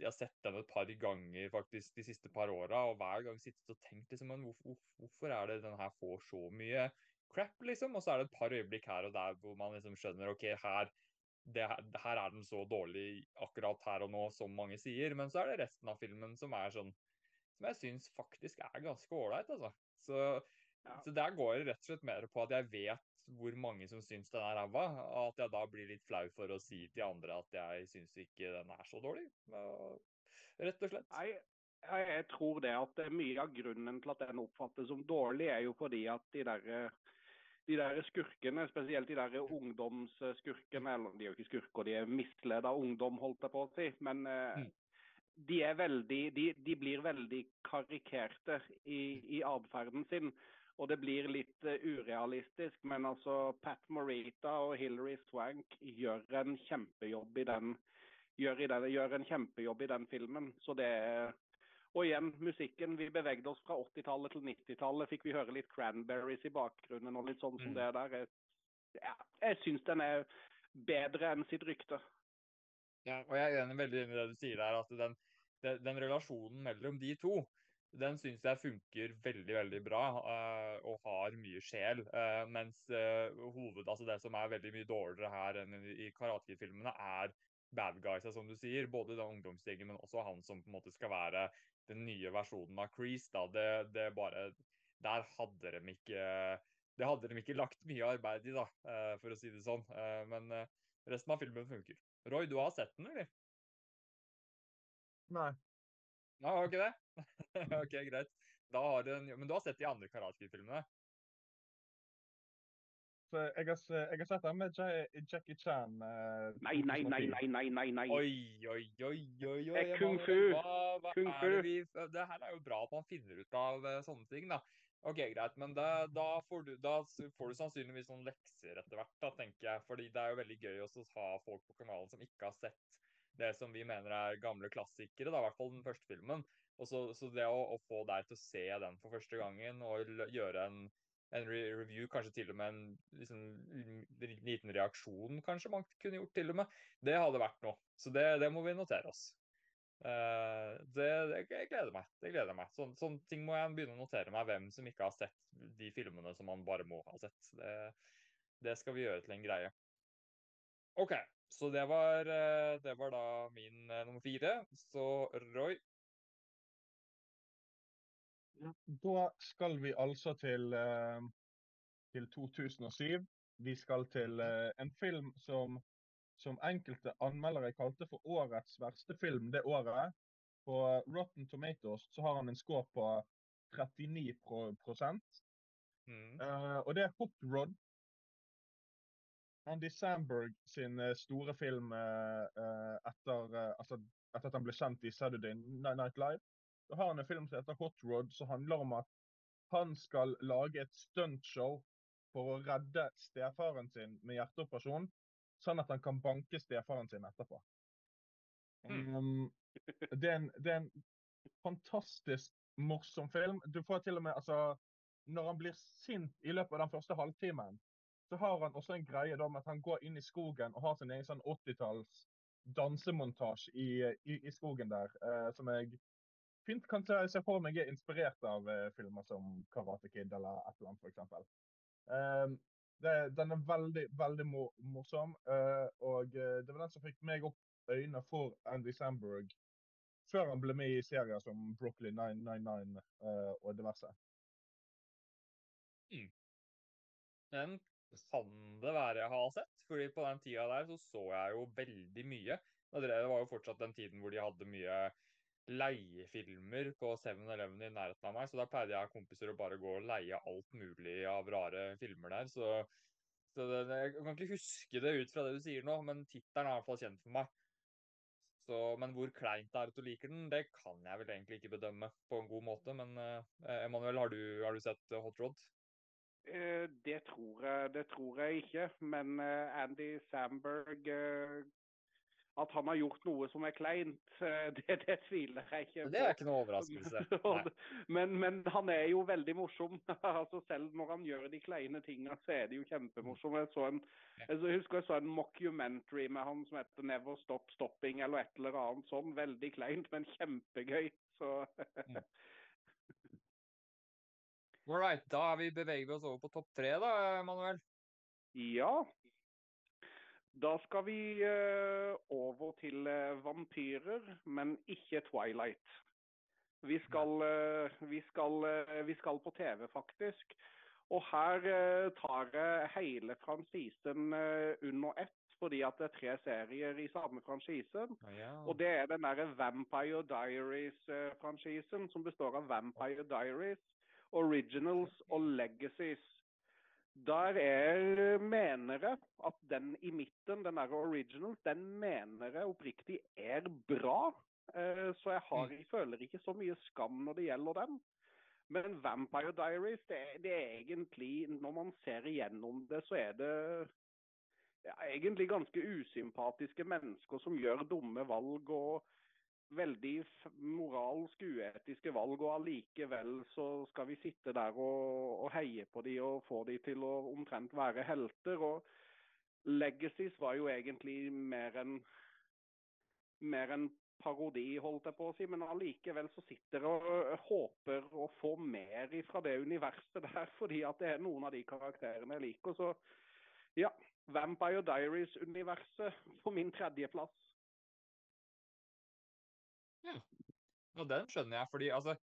Jeg har sett den et par ganger faktisk de siste par åra, og hver gang sittet og tenkt liksom, hvorfor, hvorfor er det den her får så mye crap, liksom. Og så er det et par øyeblikk her og der hvor man liksom skjønner OK, her, det, her er den så dårlig akkurat her og nå, som mange sier. Men så er det resten av filmen som er sånn Som jeg syns faktisk er ganske ålreit, altså. Så, ja. så der går det rett og slett mer på at jeg vet hvor mange som syns den er ræva, og at jeg da blir litt flau for å si til andre at jeg syns ikke den er så dårlig. Rett og slett. Nei, Jeg tror det at mye av grunnen til at den oppfattes som dårlig, er jo fordi at de der, de der skurkene, spesielt de der ungdomsskurkene, eller de er jo ikke skurker, de er misleda ungdom, holdt jeg på å si. Men eh, Mm. de er veldig, de, de blir veldig karikerte i, i atferden sin. Og det blir litt eh, urealistisk, men altså Pat Morita og Hilary Swank gjør en kjempejobb i den gjør, i den, gjør en kjempejobb i den filmen. Så det er Og igjen, musikken. Vi bevegde oss fra 80-tallet til 90-tallet. Fikk vi høre litt Cranberries i bakgrunnen og litt sånn som Mm. det der. Jeg, ja, jeg syns den er bedre enn sitt rykte. Ja, og jeg er enig, veldig enig i det du sier der, at den, den, den relasjonen mellom de to, den syns jeg funker veldig, veldig bra eh, og har mye sjel. eh, mens eh, hoved, altså det som er veldig mye dårligere her enn i, Karate Kid-filmene, er bad guys, som du sier. Både den ungdomsgjengen, men også han som på en måte skal være den nye versjonen av Crease. Da. Det, det bare Der hadde de ikke det hadde de ikke lagt mye arbeid i, da, for å si det sånn. Men resten av filmen funker. Roy, du har sett den, eller? Nei. Ja, har du ikke det? OK, greit. Da har du en... Men du har sett de andre Karate Kid-filmene? Jeg har, jeg har sett den med Jackie Chan. eh, Nei, nei, nei, nei, nei, nei. nei. Oi, oi, oi, oi, oi. Det er kung fu. Hva, hva Kung er fu. det vi Det her er jo bra at man finner ut av eh, sånne ting, da. OK, greit. Men da, da, får, du, da får du sannsynligvis noen lekser etter hvert, da, tenker jeg. Fordi det er jo veldig gøy også å ha folk på kanalen som ikke har sett det som vi mener er gamle klassikere, da, i hvert fall den første filmen. Og så, så det å, å få deg til å se den for første gangen og gjøre en, en re review, kanskje til og med en liksom, liten reaksjon, kanskje man kunne gjort til og med, det hadde vært noe. Så det, det må vi notere oss. Uh, det, det, jeg gleder meg. det gleder meg. Sånn, sånne ting må jeg begynne å notere meg, hvem som ikke har sett de filmene som man bare må ha sett. Det, det skal vi gjøre til en greie. OK, så det var, eh, det var da min eh, nummer fire. Så Roy Da skal vi altså til, eh, til 2007. Vi skal til en film som, som enkelte anmeldere kalte for årets verste film det året. På Rotten Tomatoes så har han en score på 39 prosent. mm, uh, og det er Hot Rod. Andy Samberg sin eh, store film eh, eh, etter, eh, altså, etter at han ble kjent i Saturday Night Live. Da har han en film som heter Hot Rod, som handler om at han skal lage et stuntshow for å redde stefaren sin med hjerteoperasjon, sånn at han kan banke stefaren sin etterpå. Hmm. Um, det, er en, det er en fantastisk morsom film. Du får til og med, altså, Når han blir sint i løpet av den første halvtimen, så har han også en greie da med at han går inn i skogen og har sin egen sånn 80-talls dansemontasje i, i, i skogen der, eh, som jeg fint kan se, se for meg er inspirert av eh, filmer som Karate Kid eller et eller annet, f.eks. Eh, den er veldig, veldig morsom, eh, og eh, det var den som fikk meg opp øynene for Andy Samberg før han ble med i serier som Brooklyn 999 eh, og diverse. Den kan det være jeg har sett, fordi på den tida der så så jeg jo veldig mye. Det var jo fortsatt den tiden hvor de hadde mye leiefilmer på 7-Eleven i nærheten av meg, så da pleide jeg og kompiser å bare gå og leie alt mulig av rare filmer der. Så, så det, jeg kan ikke huske det ut fra det du sier nå, men tittelen er i hvert fall kjent for meg. Så, men hvor kleint det er at du liker den, det kan jeg vel egentlig ikke bedømme på en god måte. Men eh, Emanuel, har har du sett Hot Rod? Eh, Det tror jeg, det tror jeg ikke. Men eh, Andy Samberg eh, At han har gjort noe som er kleint, det, det tviler jeg ikke på. Det er ikke noe overraskelse. Men, men han er jo veldig morsom. altså Selv når han gjør de kleine tingene, så er det jo kjempemorsom. Jeg, så en, jeg jeg husker jeg så en mockumentary med han som heter 'Never Stop Stopping' eller et eller annet sånn. Veldig kleint, men kjempegøy. Så All da er vi, beveger vi oss over på topp tre, da, Manuel. Ja. Da skal vi uh, over til uh, vampyrer, men ikke Twilight. Vi skal, uh, vi skal, vi skal på TV, faktisk. Og her tar jeg hele fransisen under ett, fordi at det er tre serier i samme franchisen. Ah, ja. Og det er den derre Vampire Diaries-franchisen, som består av Vampire Diaries, Originals og Legacies. Der er, mener jeg at den i midten, den der Originals, den mener jeg oppriktig er bra. Eh, Så jeg har, jeg føler ikke så mye skam når det gjelder den. Men Vampire Diaries, det, er- det er egentlig Når man ser igjennom det, så er det ja, egentlig ganske usympatiske mennesker som gjør dumme valg og veldig moralsk uetiske valg, og allikevel så skal vi sitte der og, og heie på de og få de til å omtrent være helter. Og Legacies var jo egentlig mer en mer en parodi, holdt jeg på å si, men allikevel så sitter og håper å få mer fra det universet der, fordi at det er noen av de karakterene jeg liker. Så ja, Vampire Diaries-universet på min tredjeplass. Og den skjønner jeg, fordi altså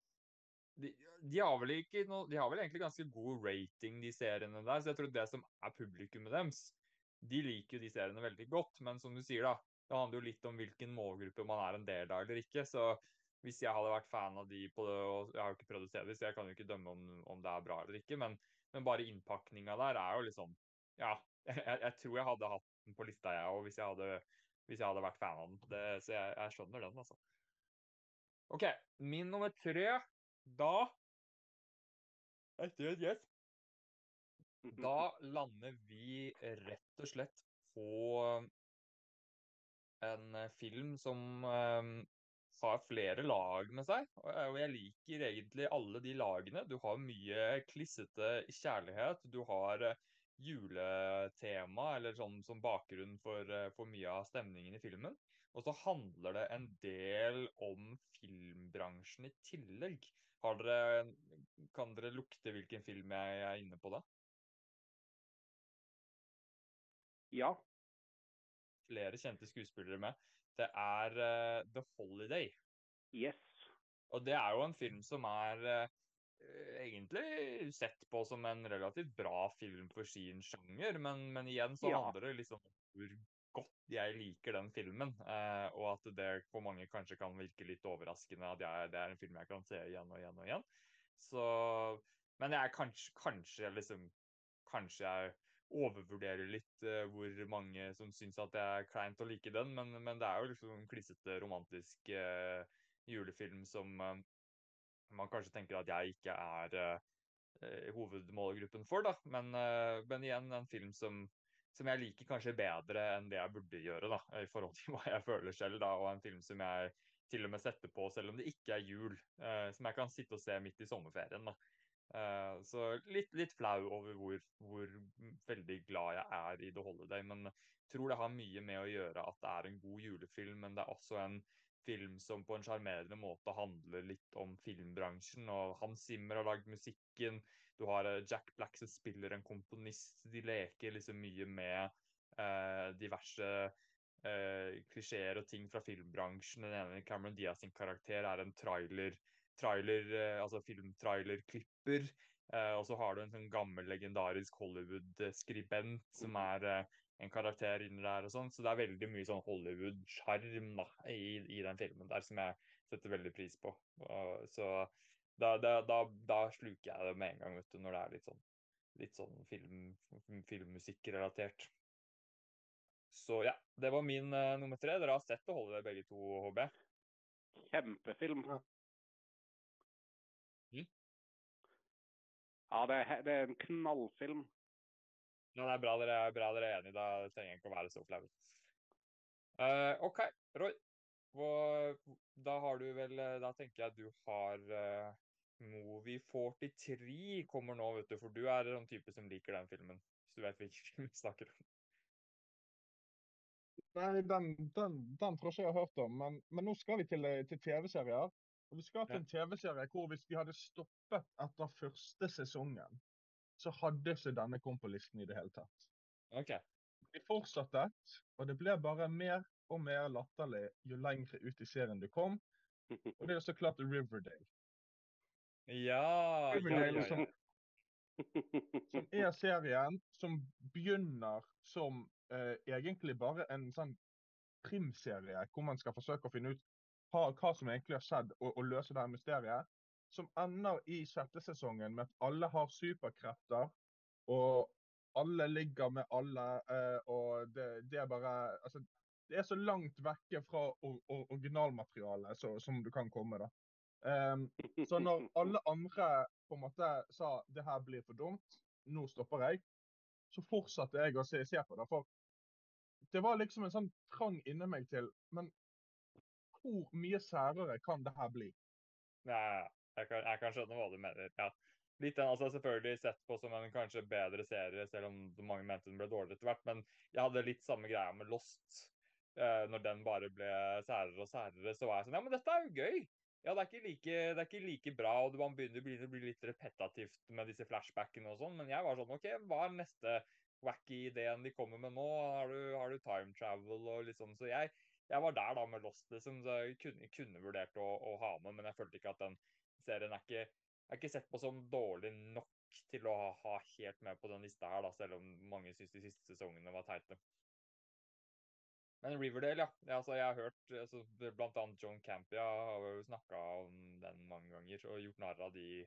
de, de, har vel ikke noe, de har vel egentlig ganske god rating, de seriene der. Så jeg tror det som er publikummet deres, de liker jo de seriene veldig godt. Men som du sier, da, det handler jo litt om hvilken målgruppe man er en del av eller ikke. Så hvis jeg hadde vært fan av de på det, og jeg har jo ikke prøvd å se dem, så jeg kan jo ikke dømme om, om det er bra eller ikke. Men, men bare innpakninga der er jo liksom Ja, jeg, jeg tror jeg hadde hatt den på lista, jeg òg, hvis, hvis jeg hadde vært fan av den. Det, så jeg, jeg skjønner den, altså. OK, min nummer tre, da Etter et gjett, da lander vi rett og slett på en eh, film som eh, har flere lag med seg. Og eh, jeg liker egentlig alle de lagene. Du har mye klissete kjærlighet. Du har eh, juletema, eller sånn som bakgrunn for, eh, for mye av stemningen i filmen. Og så handler det en del om filmbransjen i tillegg. Har dere, kan dere lukte hvilken film jeg er inne på da? Ja. Flere kjente skuespillere med. Det er uh, The Holiday. Yes. Og det er jo en film som er eh, egentlig sett på som en relativt bra film for sin sjanger, men, men igjen så Ja. handler det liksom om hvor godt jeg liker den filmen, eh, og at det for mange kanskje kan virke litt overraskende at jeg, det er en film jeg kan se igjen og igjen og igjen. Så, men jeg er kanskje, kanskje liksom Kanskje jeg overvurderer litt eh, hvor mange som syns at det er kleint å like den, men, men det er jo liksom en klissete, romantisk eh, julefilm som eh, man kanskje tenker at jeg ikke er eh, hovedmålgruppen for, da. Men, eh, men igjen en film som, som jeg liker kanskje bedre enn det jeg burde gjøre, da, i forhold til hva jeg føler selv, da. Og en film som jeg til og med setter på selv om det ikke er jul, eh, som jeg kan sitte og se midt i sommerferien, da. Uh, så litt, litt flau over hvor, hvor veldig glad jeg er i The Holiday, men jeg tror det har mye med å gjøre at det er en god julefilm, men det er også en film som på en sjarmerende måte handler litt om filmbransjen. og Hans Zimmer har lagd musikken. Du har eh, Jack Black som spiller en komponist. De leker liksom mye med eh, diverse eh, klisjeer og ting fra filmbransjen. Den ene Cameron Diaz sin karakter er en trailer, trailer eh, altså filmtrailerklipper. Eh, og så har du en sånn gammel, legendarisk Hollywood-skribent som er eh, en karakter inni der og sånn. Så det er veldig mye sånn Hollywood-sjarm i, i den filmen der som jeg setter veldig pris på. Og, så da, da, da, da sluker jeg det med en gang, vet du, når det er litt sånn, litt sånn film, filmmusikkrelatert. Så ja, det var min uh, nummer tre. Dere har sett det holde begge to, HB? Kjempefilm. Ja. Mm. Ja, det er, det er en knallfilm. Ja, det er bra dere er, bra dere er enige. Da trenger jeg ikke å være så flau. Uh, OK, Roy. Hva, da har du vel eh, Da tenker jeg at du har uh, Movie 43 kommer nå, vet du. For du er en type som liker den filmen. Hvis du vet hvilken film vi snakker om. Nei, den, den, den tror ikke jeg har hørt om. Men, men nå skal vi til, eh, til TV-serier. Og vi skal til en TV-serie hvor hvis vi hadde stoppet etter første sesongen, så hadde ikke denne kommet på listen i det hele tatt. OK. Vi fortsatte, og det ble bare mer og mer latterlig jo lengre ut i serien du kom. Og det er så klart Riverdale. Ja, ja, Riverdale ja, ja. som, som er serien som begynner som eh, egentlig bare en sånn krimserie hvor man skal forsøke å finne ut hva, hva som egentlig har skjedd, og, og løse det her mysteriet. Som ender i sjette sesongen med at alle har superkrefter, og alle ligger med alle. Eh, og det, det, er bare altså, Det er så langt vekke fra or, or, originalmaterialet så, som du kan komme. da. Um, så når alle andre på en måte sa det her blir for dumt, nå stopper jeg, så fortsatte jeg å se, se på det. For det var liksom en sånn trang inni meg til Men hvor mye særere kan det her bli? Ja, jeg kan, jeg kan skjønne hva du mener. ja. Litt den, altså Selvfølgelig sett på som en kanskje bedre serie, selv om mange mente den ble dårligere etter hvert. Men jeg hadde litt samme greia med Lost. Eh, når den bare ble særere og særere, så var jeg sånn Ja, men dette er jo gøy! Ja, det er ikke like, det er ikke like bra, og man begynner, begynner å bli litt repetativt med disse flashbackene og sånn. Men jeg var sånn OK, hva er neste wacky ideen de kommer med nå? Har du, har du time travel og sånn? Så jeg, jeg var der da med Lost, liksom. Så jeg kunne, kunne vurdert å, å, ha med, men jeg følte ikke at den serien er ikke, er ikke sett på som dårlig nok til å ha helt med på den lista her, da, selv om mange syns de siste sesongene var teite. Men Riverdale, ja. altså, jeg har hørt altså, Blant annet John Campia har jo snakka om den mange ganger og gjort narr av de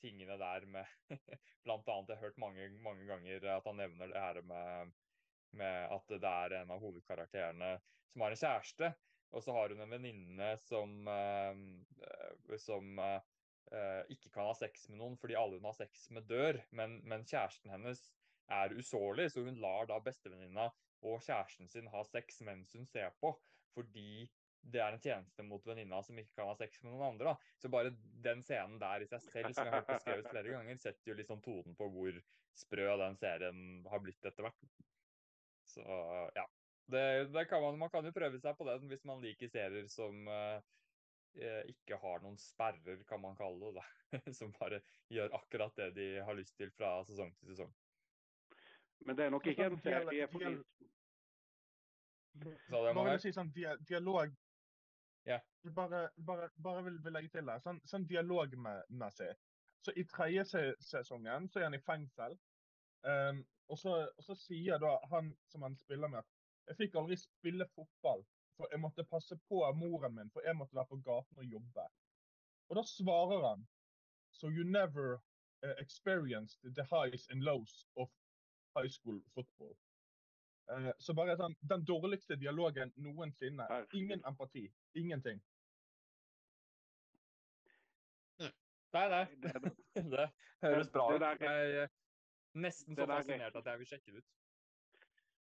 tingene der med Blant annet jeg har hørt mange, mange ganger at han nevner det her med, med at det er en av hovedkarakterene som har en kjæreste. Og så har hun en venninne som, uh, som uh, ikke kan ha sex med noen fordi alle hun har sex med, dør. Men, men kjæresten hennes er usårlig, så hun lar da bestevenninna og kjæresten sin ha sex mens hun ser på, fordi det er en tjeneste mot venninna som ikke kan ha sex med noen andre. da. Så bare den scenen der i seg selv, som jeg har hørt beskrevet flere ganger, setter jo liksom tonen på hvor sprø den serien har blitt etter hvert. Så ja. Det, det kan man, man, kan jo prøve seg på den hvis man liker serier som uh, ikke har noen sperrer, kan man kalle det. da. som bare gjør akkurat det de har lyst til fra sesong til sesong. Men det er nok ikke en serie for Bare vil si sånn dialog ja. Bare, bare, bare vil, vil legge til det. Sånn, sånn dialogmessig. Så i tredje sesongen så er han i fengsel. Um, og, så, og, så, sier da han som han spiller med, jeg fikk aldri spille fotball, for jeg måtte passe på moren min, for jeg måtte være på gaten og jobbe. Og da svarer han So you never uh, experienced the highs and lows of high school football. Uh, så bare sånn, Den dårligste dialogen noensinne. Ingen empati. Ingenting. Nei, nei. Det høres bra ut. Jeg er nesten så fascinert at jeg vil sjekke det ut.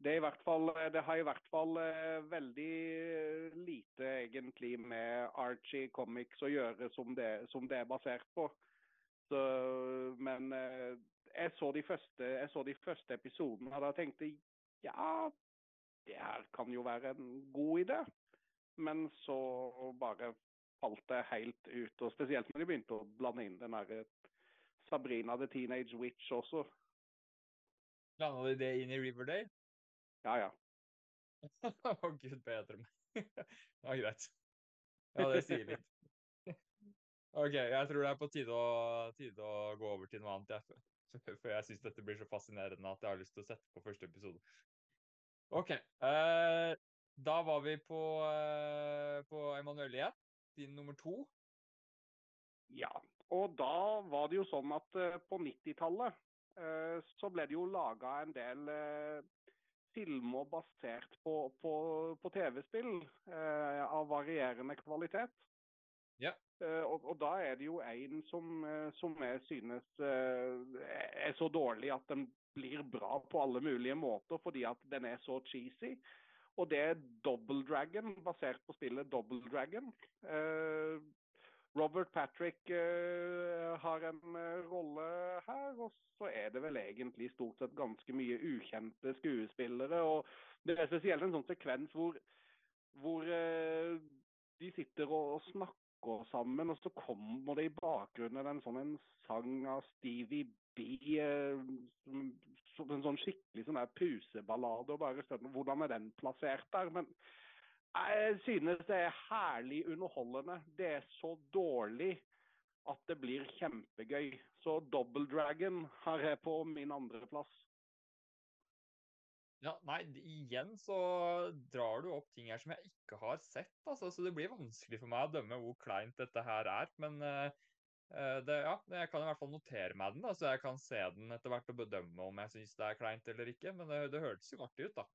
Det, fall, det, har i hvert fall uh, veldig lite egentlig med Archie Comics å gjøre som det, som det er basert på. Så, men uh, jeg så første, jeg så de første episodene og da tenkte ja, det her kan jo være en god idé. Men så bare falt det helt ut. Og spesielt når de begynte å blande inn den derre Sabrina the Teenage Witch også. Blanda de det inn i Riverdale? Ja, ja. Å, oh, gud bedre meg. ja, greit. Ja, det sier litt. OK, jeg tror det er på tide å, tide å gå over til noe annet. Jeg. For jeg syns dette blir så fascinerende at jeg har lyst til å sette på første episode. OK. Eh, da var vi på, eh, på Emanuelle igjen. Din nummer to. Ja. Og da var det jo sånn at eh, på 90-tallet eh, så ble det jo laga en del eh, filmer basert på, på, på TV-spill eh, av varierende kvalitet. Ja. Eh, og, og, da er det jo en som, uh, som jeg synes uh, er så dårlig at den blir bra på alle mulige måter, fordi at den er så cheesy. Og det er Double Dragon, basert på spillet Double Dragon. Robert Patrick har en rolle her, og så er det vel egentlig stort sett ganske mye ukjente skuespillere. og Det er spesielt en sånn sekvens hvor, hvor de sitter og snakker snakker sammen, og så kommer det i bakgrunnen en sånn en sang av Stevie B. Eh, en sånn skikkelig sånn der puseballade. og bare Hvordan er den plassert der? Men jeg synes det er herlig underholdende. Det er så dårlig at det blir kjempegøy. Så Double Dragon har jeg på min andreplass. Ja, nei, igjen så drar du opp ting her som jeg ikke har sett, altså, så det blir vanskelig for meg å dømme hvor kleint dette her er. Men uh, det, ja, jeg kan i hvert fall notere meg den, da, så jeg kan se den etter hvert og bedømme om jeg syns det er kleint eller ikke. Men det, det hørtes jo artig ut, da.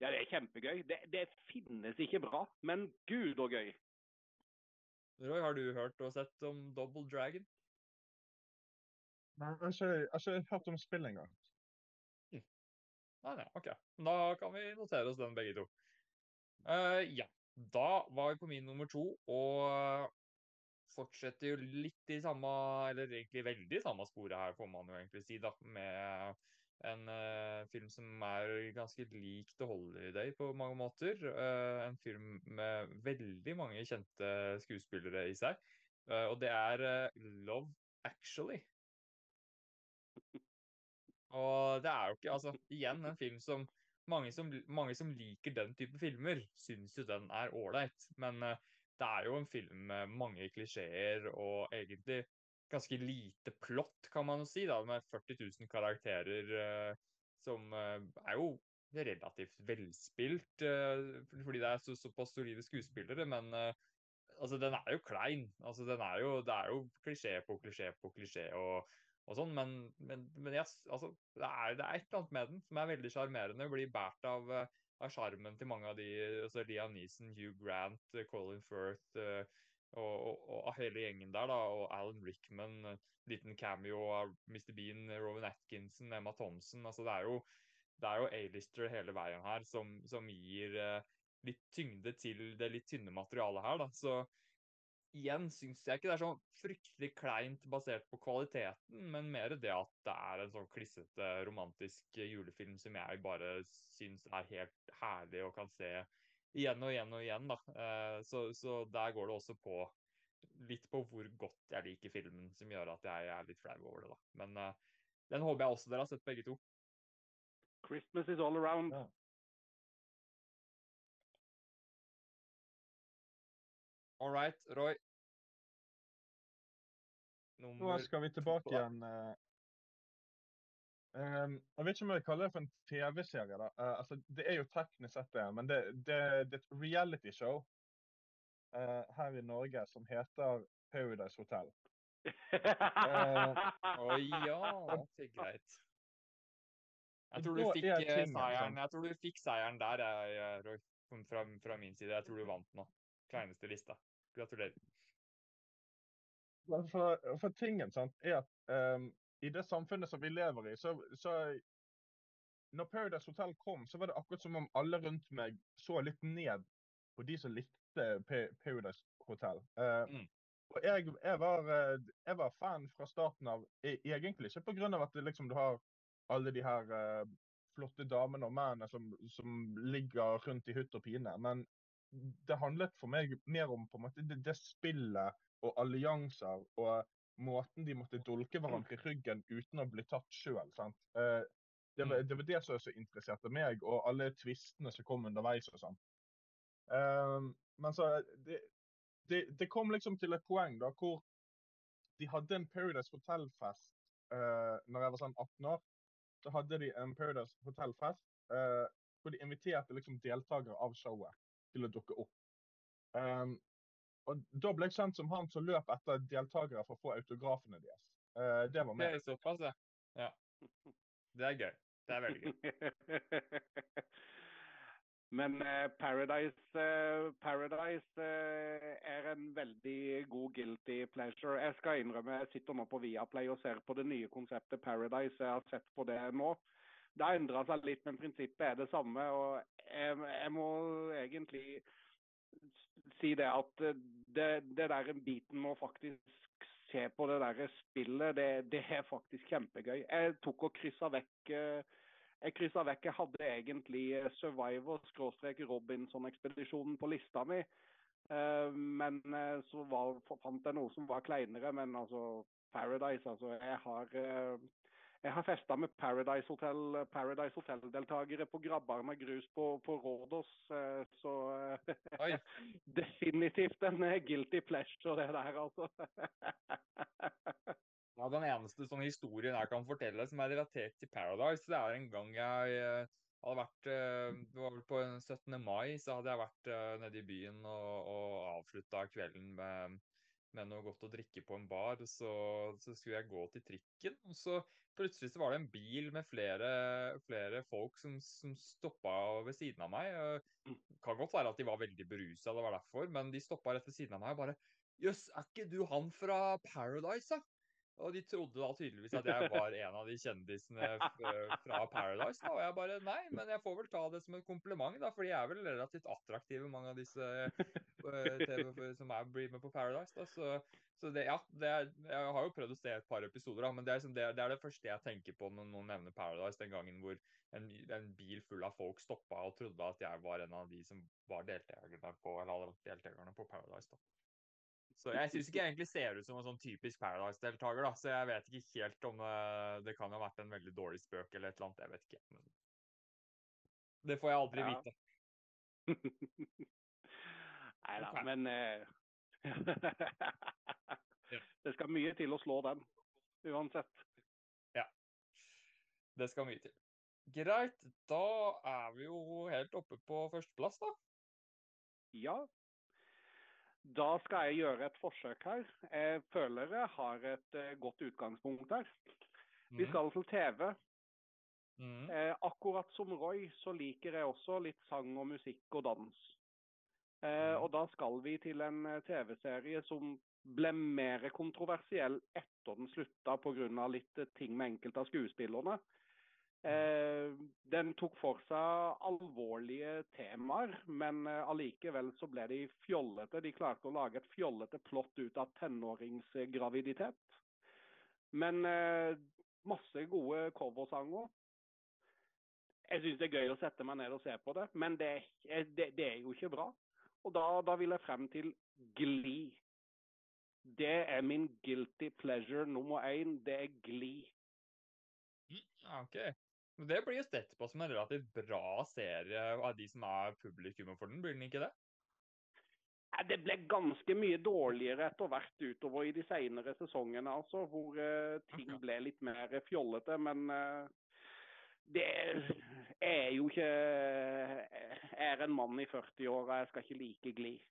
Ja, det er kjempegøy. Det, det finnes ikke bra, men gud og gøy. Roy, har du hørt og sett om Double Dragon? Nei, jeg har ikke, jeg har ikke hørt om spillet engang. Nei, nei, ok. Da kan vi notere oss den begge to. Uh, ja, da var vi på min nummer to, og fortsetter jo litt i samme, eller egentlig veldig samme sporet her, får man jo egentlig si, da, med en uh, film som er ganske lik The Holiday på mange måter. Uh, en film med veldig mange kjente skuespillere i seg. og det er Love Actually. Og det er jo ikke Altså, igjen en film som mange som, mange som liker den type filmer, syns jo den er ålreit. Men uh, det er jo en film med mange klisjeer og egentlig ganske lite plott, kan man jo si, da, med 40 000 karakterer uh, som uh, er jo relativt velspilt, fordi det er så, såpass solide skuespillere, men altså, den er jo klein. Altså, den er jo, det er jo klisjé på klisjé på klisjé. og og sånn, men, men, men yes, altså, det, er, det, er, et eller annet med den som er veldig sjarmerende. Blir båret av av sjarmen til mange av de altså Liam Neeson, Hugh Grant, Colin Firth uh, og, og, og, hele gjengen der. da, Og Alan Rickman, liten cameo av Mr. Bean, Rowan Atkinson, Emma Thompson. altså Det er jo, er A-lister hele veien her som, som gir eh, litt tyngde til det litt tynne materialet her. da, så igjen syns jeg ikke det er sånn fryktelig kleint basert på kvaliteten, men mer det at det er en sånn klissete, romantisk julefilm som jeg bare syns er helt herlig og kan se igjen og igjen og igjen. da. Eh, så, så der går det også på litt på hvor godt jeg liker filmen, som gjør at jeg er litt flau over det. da. Men uh, den håper jeg også dere har sett, begge to. Christmas is all around. Ja. All right, Roy. Nå skal vi tilbake igjen. Uh, jeg vet ikke om jeg kaller det for en TV-serie. da. Uh, altså, Det er jo teknisk sett det, men det, det, det er et reality show uh, her i Norge som heter Paradise Hotel. Å oh, ja, det er greit. Jeg tror, du fikk, seieren, jeg tror du fikk seieren der, jeg, Roy. Fra, fra min side. Jeg tror du vant nå. Kleineste lista. Gratulerer. For, for tingen sant, er at um, i det samfunnet som vi lever i, så, så Når Paradise Hotel kom, så var det akkurat som om alle rundt meg så litt ned på de som likte Paradise Hotel. Uh, mm. Og jeg, jeg, var, eh, jeg, var, fan fra starten av, e, egentlig ikke pga. at det, liksom, du har alle de her uh, flotte damene og mennene som, som, ligger rundt i hutt og pine. Men det handlet for meg mer om på en måte det, det spillet og allianser og måten de måtte dolke hverandre i ryggen uten å bli tatt sjøl. Eh, det, var, mm. det var det som interesserte meg, og alle tvistene som kom underveis og sånn. Um, men så det, det, det, kom liksom til et poeng da, hvor de hadde en Paradise Hotel-fest uh, når jeg var sånn 18 år. Så hadde de en Paradise Hotel-fest uh, hvor de inviterte liksom deltakere av showet til å dukke opp. Um, og Da ble jeg kjent som han som løp etter deltakere for å få autografene deres. Uh, det var meg. Det er såpass, ja. ja. Det er gøy. Det er veldig gøy. Men uh, Paradise, uh, Paradise er en veldig god guilty pleasure. Jeg skal innrømme jeg sitter nå på Viaplay og ser på det nye konseptet Paradise. Jeg har sett på det nå. Det har endra seg litt, men prinsippet er det samme. og jeg, jeg må egentlig si det at eh, det, det der biten med å faktisk se på det der spillet, det, det er faktisk kjempegøy. Jeg tok og kryssa vekk eh, jeg kryssa vekk. Jeg hadde egentlig eh, Survivor-Robinson-ekspedisjonen på lista mi. Men så var, fant jeg noe som var kleinere. Men altså Paradise, altså. Jeg har jeg har festa med Paradise Hotel Paradise Hotel-deltakere på med grus på, på Rådås. Eh, så eh, definitivt en eh, guilty pleasure, det der, altså. Ja, Den eneste sånn historien jeg kan fortelle som er relatert til Paradise, det er en gang jeg hadde vært Det var vel på 17. mai, så hadde jeg vært nede i byen og, og avslutta kvelden med, med noe godt å drikke på en bar. Så, så skulle jeg gå til trikken, og så plutselig så var det en bil med flere, flere folk som, som stoppa ved siden av meg. Det kan godt være at de var veldig berusa, det var derfor, men de stoppa rett ved siden av meg og bare Jøss, er ikke du han fra Paradise, da? Og de trodde da tydeligvis at jeg var en av de kjendisene fra Paradise. Da. Og jeg bare nei, men jeg får vel ta det som et kompliment, da, for de er vel relativt attraktive, mange av disse uh, TV som er blir med på Paradise. Da. Så, så det, ja, det er, jeg har jo prøvd å se et par episoder, da, men det er, liksom, det, det er, det første jeg tenker på når noen nevner Paradise. Den gangen hvor en, en bil full av folk stoppa og trodde at jeg var en av de som var deltakerne på, eller deltakerne på Paradise. da. Så jeg syns ikke jeg egentlig ser ut som en sånn typisk Paradise-deltaker, da. Så jeg vet ikke helt om uh, det kan ha vært en veldig dårlig spøk eller et eller annet. Jeg vet ikke. Men det får jeg aldri Ja. vite. Nei da, okay. men eh, Det skal mye til å slå den, uansett. Ja. Det skal mye til. Greit, da er vi jo helt oppe på førsteplass, da. Ja. Da skal jeg gjøre et forsøk her. Jeg føler jeg har et eh, godt utgangspunkt her. Vi Mhm. skal til TV. Mm. Eh, akkurat som Roy så liker jeg også litt sang og musikk og dans. Eh, Mhm. og da skal vi til en eh, TV-serie som ble mer kontroversiell etter den slutta pga. litt eh, ting med enkelte av skuespillerne. Eh, den tok for seg alvorlige temaer, men eh, allikevel så ble de fjollete. De klarte å lage et fjollete plott ut av tenåringsgraviditet. Men eh, masse gode coversanger. Jeg syns det er gøy å sette meg ned og se på det, men det, det, det er jo ikke bra. Og da, da vil jeg frem til Glee. Det er min guilty pleasure nummer én. Det er Glee. OK. Det blir jo sett på som en relativt bra serie av de som er publikummet for den, blir den ikke det? Det ble ganske mye dårligere etter hvert utover i de senere sesongene, altså, hvor eh, ting ble litt mer fjollete. Men eh, det er jo ikke Jeg er en mann i 40-åra, jeg skal ikke like glid.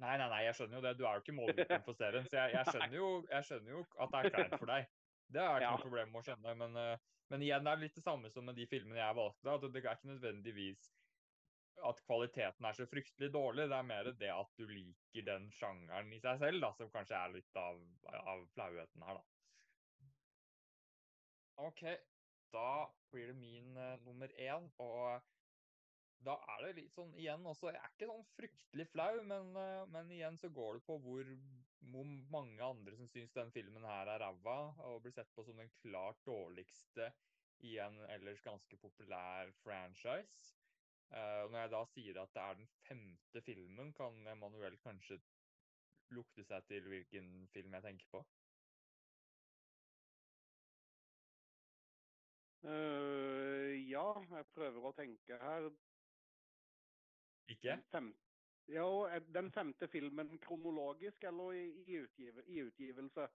Nei, nei, nei, jeg skjønner jo det. Du er jo ikke målgruppen for serien, så jeg, jeg, skjønner jo, jeg skjønner jo at det er kleint for deg. Det er ikke Ja. noe problem å skjønne, men, eh, men igjen, det er litt det samme som med de filmene jeg valgte. At det er ikke nødvendigvis at kvaliteten er så fryktelig dårlig. Det er mer det at du liker den sjangeren i seg selv, da, som kanskje er litt av, av flauheten her, da. OK, da blir det min uh, nummer én, og da er det litt sånn igjen også Jeg er ikke sånn fryktelig flau, men, eh, men igjen så går det på hvor, mange andre som syns den filmen her er ræva, og blir sett på som den klart dårligste i en ellers ganske populær franchise. Uh, når jeg da sier at det er den femte filmen, kan Emanuel kanskje lukte seg til hvilken film jeg tenker på? Uh, ja, jeg prøver å tenke her. Ikke? Fem, jo, er den femte filmen kronologisk eller i, i, utgive, i utgivelse?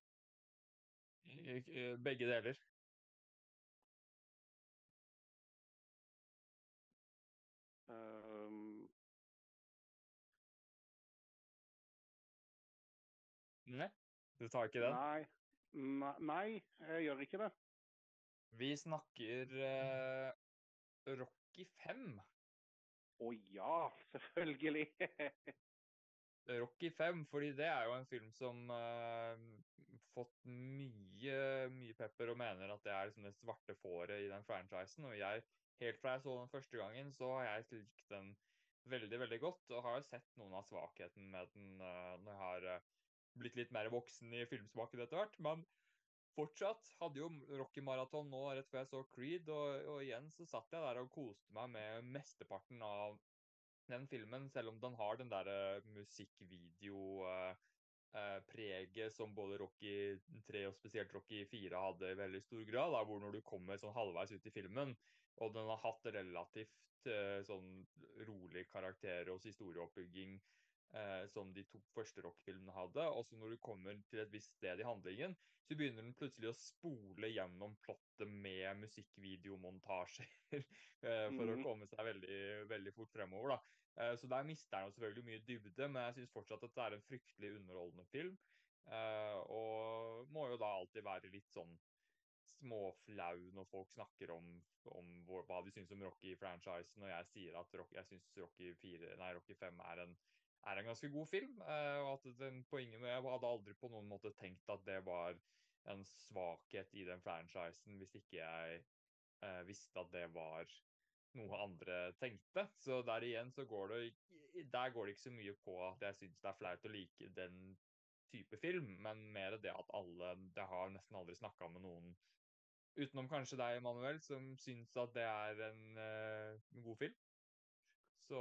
I- Begge deler. Um... Nei, du tar ikke den? nei, nei, nei, jeg gjør ikke det. Vi snakker uh, Rocky 5. Å ja, selvfølgelig. Rocky 5, fordi det er jo en film som uh, fått mye, mye pepper og mener at det er liksom det svarte fåret i den franchisen. Og jeg, helt fra jeg så den første gangen, så har jeg likt den veldig, veldig godt. Og har jo sett noen av svakhetene med den uh, når jeg har uh, blitt litt mer voksen i filmsmaken etter hvert. Men fortsatt. Hadde jo Rocky Marathon nå rett før jeg så Creed, og, og igjen så satt jeg der og koste meg med mesteparten av den filmen, selv om den har den derre musikkvideo-preget som både Rocky 3 og spesielt Rocky 4 hadde i veldig stor grad, da, hvor når du kommer sånn halvveis ut i filmen, og den har hatt relativt eh, sånn rolig karakter og historieoppbygging eh, som de to første rockfilmene hadde. Og så når du kommer til et visst sted i handlingen, så begynner den plutselig å spole gjennom plottet med musikkvideomontasjer for for å Mhm. komme seg veldig, veldig fort fremover. da. Eh, Så der mister den selvfølgelig mye dybde, men jeg syns fortsatt at det er en fryktelig underholdende film. Eh, og må jo da alltid være litt sånn småflau når folk snakker om, om hva de syns om Rocky-franchisen, og jeg sier at Rocky, jeg syns Rocky, 4, nei, Rocky 5 er en, er en ganske god film. eh, og at den på ingen Jeg hadde aldri på noen måte tenkt at det var en svakhet i den franchisen hvis ikke jeg eh, visste at det var noe andre tenkte. Så der igjen så går det Der går det ikke så mye på at jeg syns det er flaut å like den type film, men mer det at alle Jeg har nesten aldri snakka med noen, utenom kanskje deg, Manuel, som syns at det er en uh, god film. Så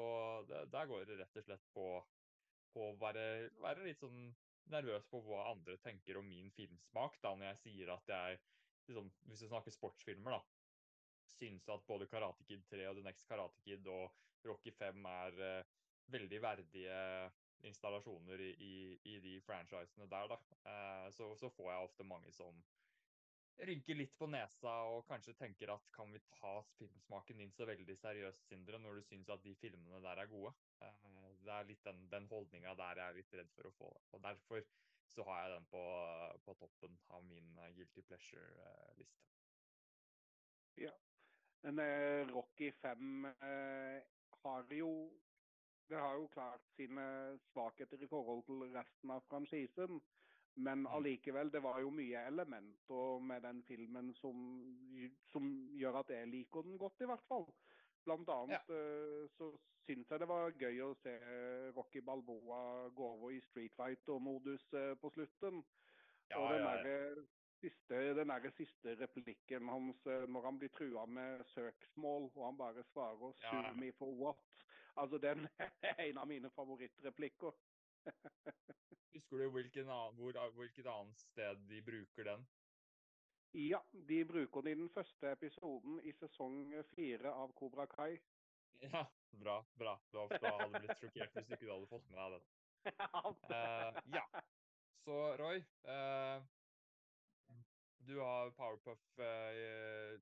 det, der går det rett og slett på, å være, være litt sånn nervøs på hva andre tenker om min filmsmak, da, når jeg sier at jeg liksom, Hvis vi snakker sportsfilmer, da, syns at både Karate Kid 3 og The Next Karate Kid og Rocky 5 er uh, veldig verdige installasjoner i, i, i de franchisene der, da. Uh, så, så får jeg ofte mange som rynker litt på nesa og kanskje tenker at kan vi ta filmsmaken din så veldig seriøst, Sindre, når du syns at de filmene der er gode? Eh, det er litt den, den holdninga der jeg er litt redd for å få. Og derfor så har jeg den på, på toppen av min eh, guilty pleasure-liste. Ja. Men eh, Rocky 5 eh, har jo Det har jo klart sine svakheter i forhold til resten av franchisen. Men allikevel, det var jo mye elementer med den filmen som, som gjør at jeg liker den godt, i hvert fall. Blant annet ja. så syns jeg det var gøy å se Rocky Balboa gå over i Street Fighter-modus eh, på slutten. Ja, og den ja, ja. derre siste, den siste replikken hans eh, når han blir trua med søksmål, og han bare svarer 'sue me for what'. Altså, den er en av mine favorittreplikker. Husker du hvilken annen, hvor, hvilket annet sted de bruker den? Ja, de bruker den i den første episoden i sesong fire av Kobra Kai. Ja, bra. bra. Da, da hadde du blitt sjokkert hvis du ikke hadde fått med deg den. Uh, ja. Så Roy, uh, du har Powerpuff uh,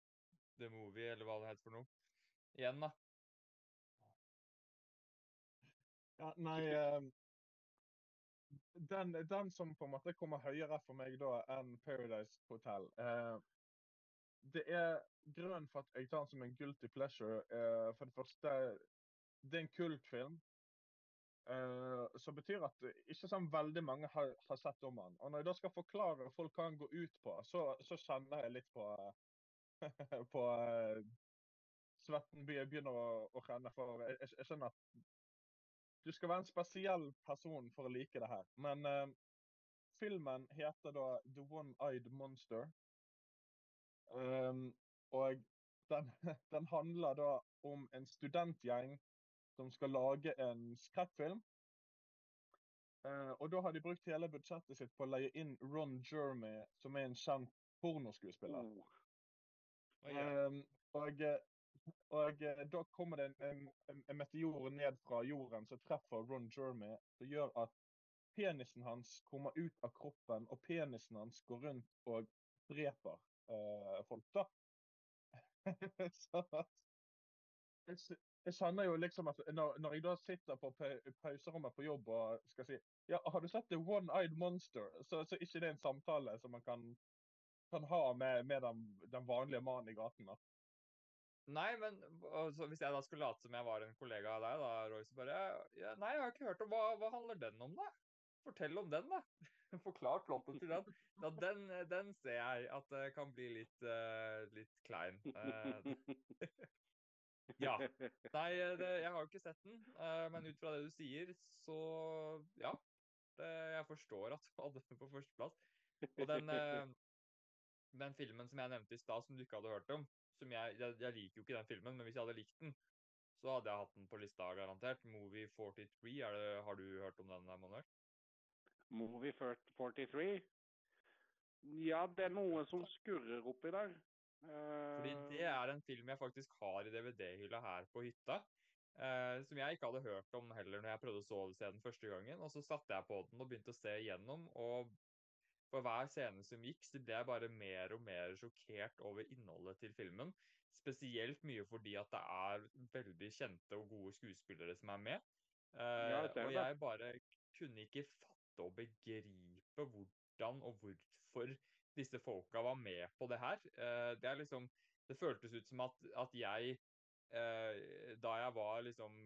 The Movie, eller hva det heter for noe. Igjen, da. Ja, nei den, den som på en måte kommer høyere for meg da enn Paradise Hotel eh, Det er grunnen for at jeg tar den som en guilty pleasure. Eh, for det første, det er en kultfilm. Eh, som betyr at ikke sånn veldig mange har, har sett om den. Og når jeg da skal forklare folk hva den går ut på, så, så kjenner jeg litt på på eh, Svetten begynner å, å renne. For jeg, jeg, skjønner at du skal være en spesiell person for å like det her. Men uh, filmen heter da The One-Eyed Monster. Um, og den, den handler da om en studentgjeng som skal lage en skrekkfilm. Uh, og da har de brukt hele budsjettet sitt på å leie inn Ron Jeremy, som er en kjent pornoskuespiller. Oh. Oh, yeah. Um, og eh, og eh, da kommer det en, en, en- meteor ned fra jorden som treffer Ron Jeremy, som gjør at penisen hans kommer ut av kroppen, og penisen hans går rundt og dreper eh, folk, da. så jeg, jeg kjenner jo liksom at når, når jeg da sitter på pauserommet på jobb og skal si ja, har du sett The One-Eyed Monster? Så, så ikke det er en samtale som man kan, kan ha med, med den, den vanlige mannen i gaten. da. Nei, men altså, hvis jeg da skulle late som jeg var en kollega av deg, da, Roy, så bare ja, Nei, jeg har ikke hørt om hva, hva handler den om, da? Fortell om den, da. Forklar plotten til den. Ja, den, den ser jeg at det kan bli litt, uh, litt klein. Uh, ja. Nei, det, jeg har jo ikke sett den, uh, men ut fra det du sier, så ja. Det, jeg forstår at du hadde den på førsteplass. Og den, den filmen som jeg nevnte i stad, som du ikke hadde hørt om som jeg, jeg, jeg liker jo ikke den filmen, men hvis jeg hadde likt den, så hadde jeg hatt den på lista, garantert. Movie 43, er det, har du hørt om den, Manuel? Movie 43? Ja, det er noe som skurrer oppi der. Fordi Eh, det er en film jeg faktisk har i DVD-hylla her på hytta. eh, som jeg ikke hadde hørt om heller når jeg prøvde å se den første gangen. Og så satte jeg på den og begynte å se igjennom, og for hver scene som gikk, så ble jeg bare mer og mer sjokkert over innholdet til filmen. Spesielt mye fordi at det er veldig kjente og gode skuespillere som er med. Eh, Ja, og jeg bare kunne ikke fatte og begripe hvordan og hvorfor disse folka var med på det her. Eh, det er liksom Det føltes ut som at, at jeg eh, da jeg var liksom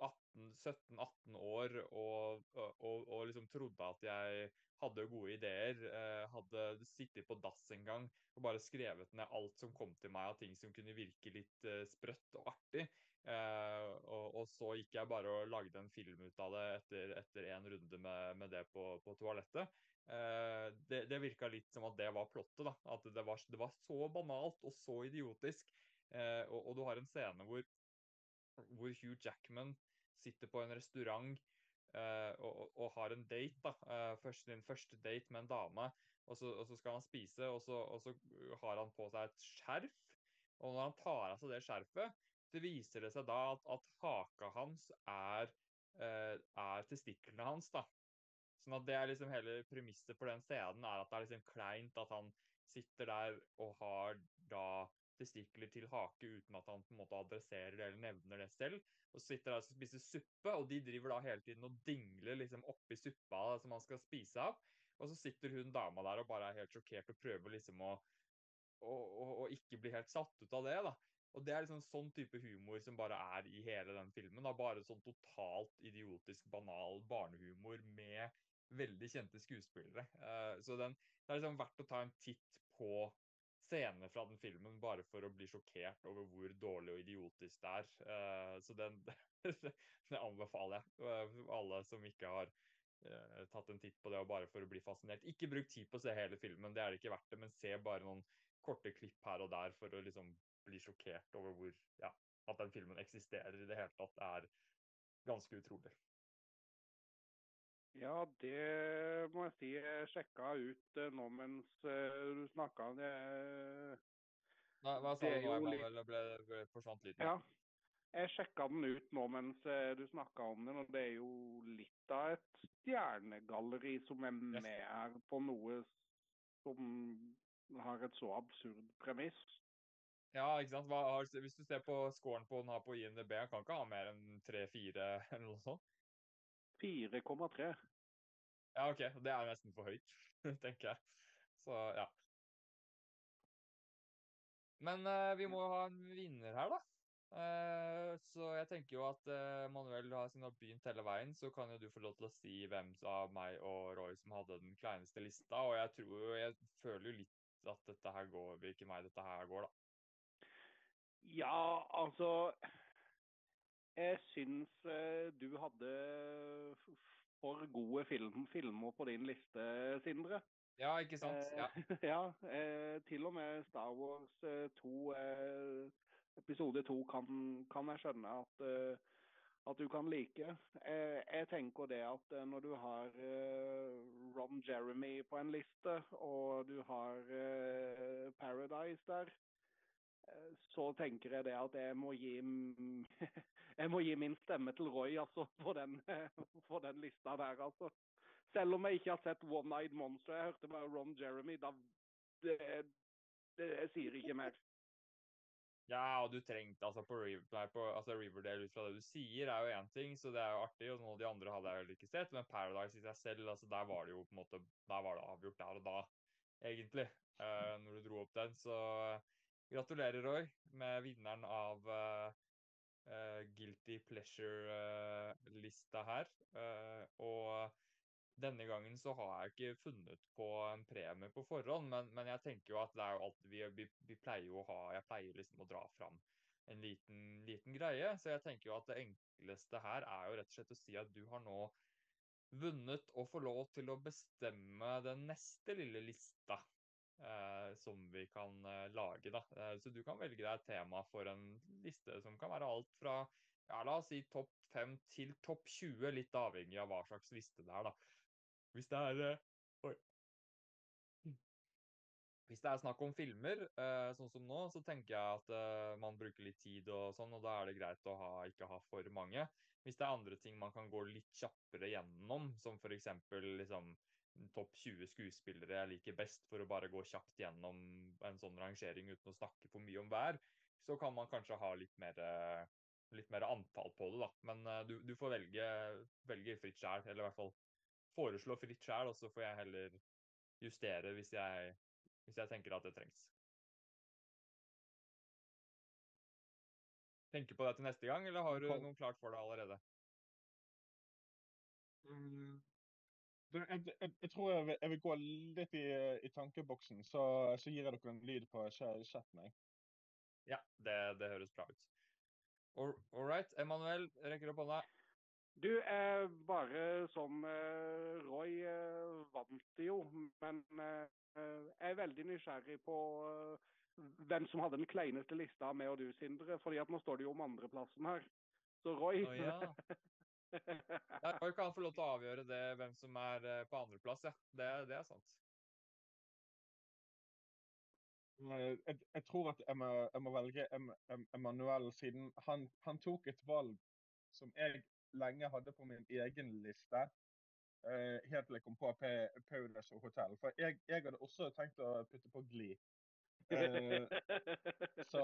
17-18 år og, og, og, liksom trodde at jeg hadde gode ideer, eh, hadde sittet på dass en gang og bare skrevet ned alt som kom til meg av ting som kunne virke litt eh, sprøtt og artig. Eh, og, og så gikk jeg bare og lagde en film ut av det etter, etter en runde med, med det på, på toalettet. Det, det virka litt som at det var plottet. da, At det var, det var så banalt og så idiotisk. Og, og du har en scene hvor, hvor Hugh Jackman sitter på en restaurant eh, og, og- har en date. da, eh, først, Sin første date med en dame. Og så, og så skal han spise, og så, og så har han på seg et skjerf. Og når han tar av seg det skjerfet, så viser det seg da at, at haka hans er, eh, er testiklene hans. da. Sånn at det er liksom hele premisset for den scenen, er at det er liksom kleint at han sitter der og har da testikler til hake uten at han på en måte adresserer det eller nevner det selv. Og så sitter han og spiser suppe, og de driver da hele tiden og dingler liksom oppi suppa som han skal spise av. Og så sitter hun dama der og bare er helt sjokkert og prøver liksom å, å, å, å ikke bli helt satt ut av det, da. Og det er liksom sånn type humor som bare er i hele den filmen. da, Bare sånn totalt idiotisk banal barnehumor med veldig kjente skuespillere. Uh, så den, det er liksom verdt å ta en titt på scener fra den filmen bare for å bli sjokkert over hvor dårlig og idiotisk det er. Eh, så den, det anbefaler jeg eh, alle som ikke har eh, tatt en titt på det og bare for å bli fascinert. Ikke bruk tid på å se hele filmen, det er det ikke verdt det, men se bare noen korte klipp her og der for å liksom bli sjokkert over hvor ja, at den filmen eksisterer i det hele tatt, er ganske utrolig. Ja, det må jeg si. Jeg sjekka ut eh, nå mens eh, du snakka. Det, Hva, hva sa du nå, litt- Eller ble, ble forsvant litt? ja. Jeg sjekka den ut nå mens eh, du snakka om den, og det er jo litt av et stjernegalleri som er med her på noe som har et så absurd premiss. Ja, ikke sant? Hva hvis du ser på scoren på den her på INDB, han kan ikke ha mer enn 3-4 eller noe sånt? 4,3. Ja, ok. Det er nesten for høyt, tenker jeg. Så, ja. Men uh, vi må jo ha en vinner her, da. Uh, så jeg tenker jo at uh, Manuel har siden har begynt hele veien, så kan jo du få lov til å si hvem av meg og Roy som hadde den kleineste lista. Og jeg tror jo Jeg føler jo litt at dette her går hvilken vei dette her går, da. Ja, altså Jeg syns eh, du hadde for gode film, filmer på din liste, Sindre. Ja, ikke sant? Ja. Eh, ja, eh, til og med Star Wars eh, 2, eh, episode 2 kan, kan jeg skjønne at, eh, at du kan like. Eh, jeg tenker det at når du har Ron Jeremy på en liste, og du har Paradise der, så tenker jeg det at jeg må gi jeg må gi min stemme til Roy altså, på den, på den lista der, altså. Selv om jeg ikke har sett One Eyed Monster. Jeg hørte bare Ron Jeremy. Da, det, det, jeg sier ikke mer. Ja, og du trengte altså på, nei, på altså Riverdale ut fra det du sier, er jo én ting, så det er jo artig. Og noen av de andre hadde jeg vel ikke sett, men Paradise i seg selv, altså der var det jo på en måte Der var det avgjort der og da, egentlig, Uh, når du dro opp den. Så gratulerer, Roy, med vinneren av uh, Guilty Pleasure-lista her. Uh, og denne gangen så har jeg ikke funnet på en premie på forhånd, men, men jeg tenker jo at det er jo alt vi, vi, vi pleier jo å ha Jeg pleier liksom å dra fram en liten, liten greie, så jeg tenker jo at det enkleste her er jo rett og slett å si at du har nå vunnet og får lov til å bestemme den neste lille lista som vi kan eh, lage, da. Eh, så du kan velge deg et tema for en liste som kan være alt fra ja, la oss si topp 5 til topp 20, litt avhengig av hva slags liste det er, da. Hvis det er eh, Oi. Hvis det er snakk om filmer, eh, sånn som nå, så tenker jeg at eh, man bruker litt tid og sånn, og da er det greit å ha, ikke ha for mange. Hvis det er andre ting man kan gå litt kjappere gjennom, som eksempel liksom topp 20 skuespillere jeg liker best, for å bare gå kjapt gjennom en sånn rangering uten å snakke for mye om hver, så kan man kanskje ha litt mer, litt mer antall på det, da. Men eh, du, du får velge, velge fritt sjæl, eller i hvert fall foreslå fritt sjæl, og så får jeg heller justere hvis jeg, hvis jeg tenker at det trengs. Tenker på det til neste gang, eller har du noe klart for deg allerede? Mm. Jeg, jeg, jeg tror jeg vil, jeg vil gå litt i, i tankeboksen, så, så gir jeg dere en lyd på cha- chatten. jeg. Ja, det, det høres bra ut. All, right. Emanuel rekker opp hånda. Du, eh, bare som eh, Roy eh, vant det jo, men eh, jeg er veldig nysgjerrig på hvem som hadde den kleineste lista, meg og du, Sindre. fordi at nå står det jo om andreplassen her. Så Roy oh, ja. Ja, ikke han få lov til å avgjøre det, hvem som er eh, på andreplass, ja. Det, det er sant. Eh, Jeg, jeg tror at jeg må, jeg må velge Em, Em, Emanuel, siden han, han tok et valg som jeg lenge hadde på min egen liste. Uh, helt til jeg kom på P Paulus og Hotel. For jeg, jeg hadde også tenkt å putte på Glee. Uh, så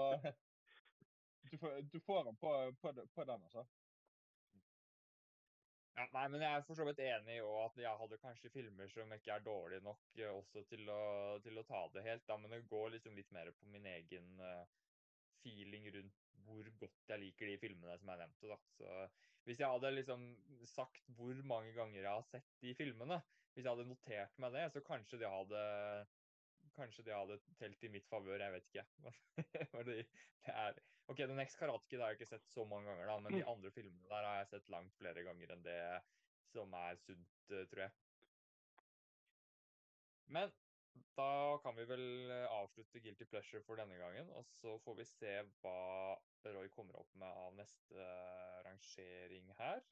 du får, du får den på, på, på den, altså. Ja, nei, men jeg er for så vidt enig i at jeg hadde kanskje filmer som ikke er dårlige nok eh, også til å, til å ta det helt, da, men det går liksom litt mer på min egen eh, feeling rundt hvor godt jeg liker de filmene som jeg nevnte, da. Så hvis jeg hadde liksom sagt hvor mange ganger jeg har sett de filmene, hvis jeg hadde notert meg det, så kanskje det hadde Kanskje det hadde telt i mitt favør, jeg vet ikke. Det, det er OK, The Next Karate Kid har jeg ikke sett så mange ganger, da, men de andre filmene der har jeg sett langt flere ganger enn det som er sunt, eh, tror jeg. Men da kan vi vel eh, avslutte Guilty Pleasure for denne gangen, og så får vi se hva Roy kommer opp med av neste eh, rangering her.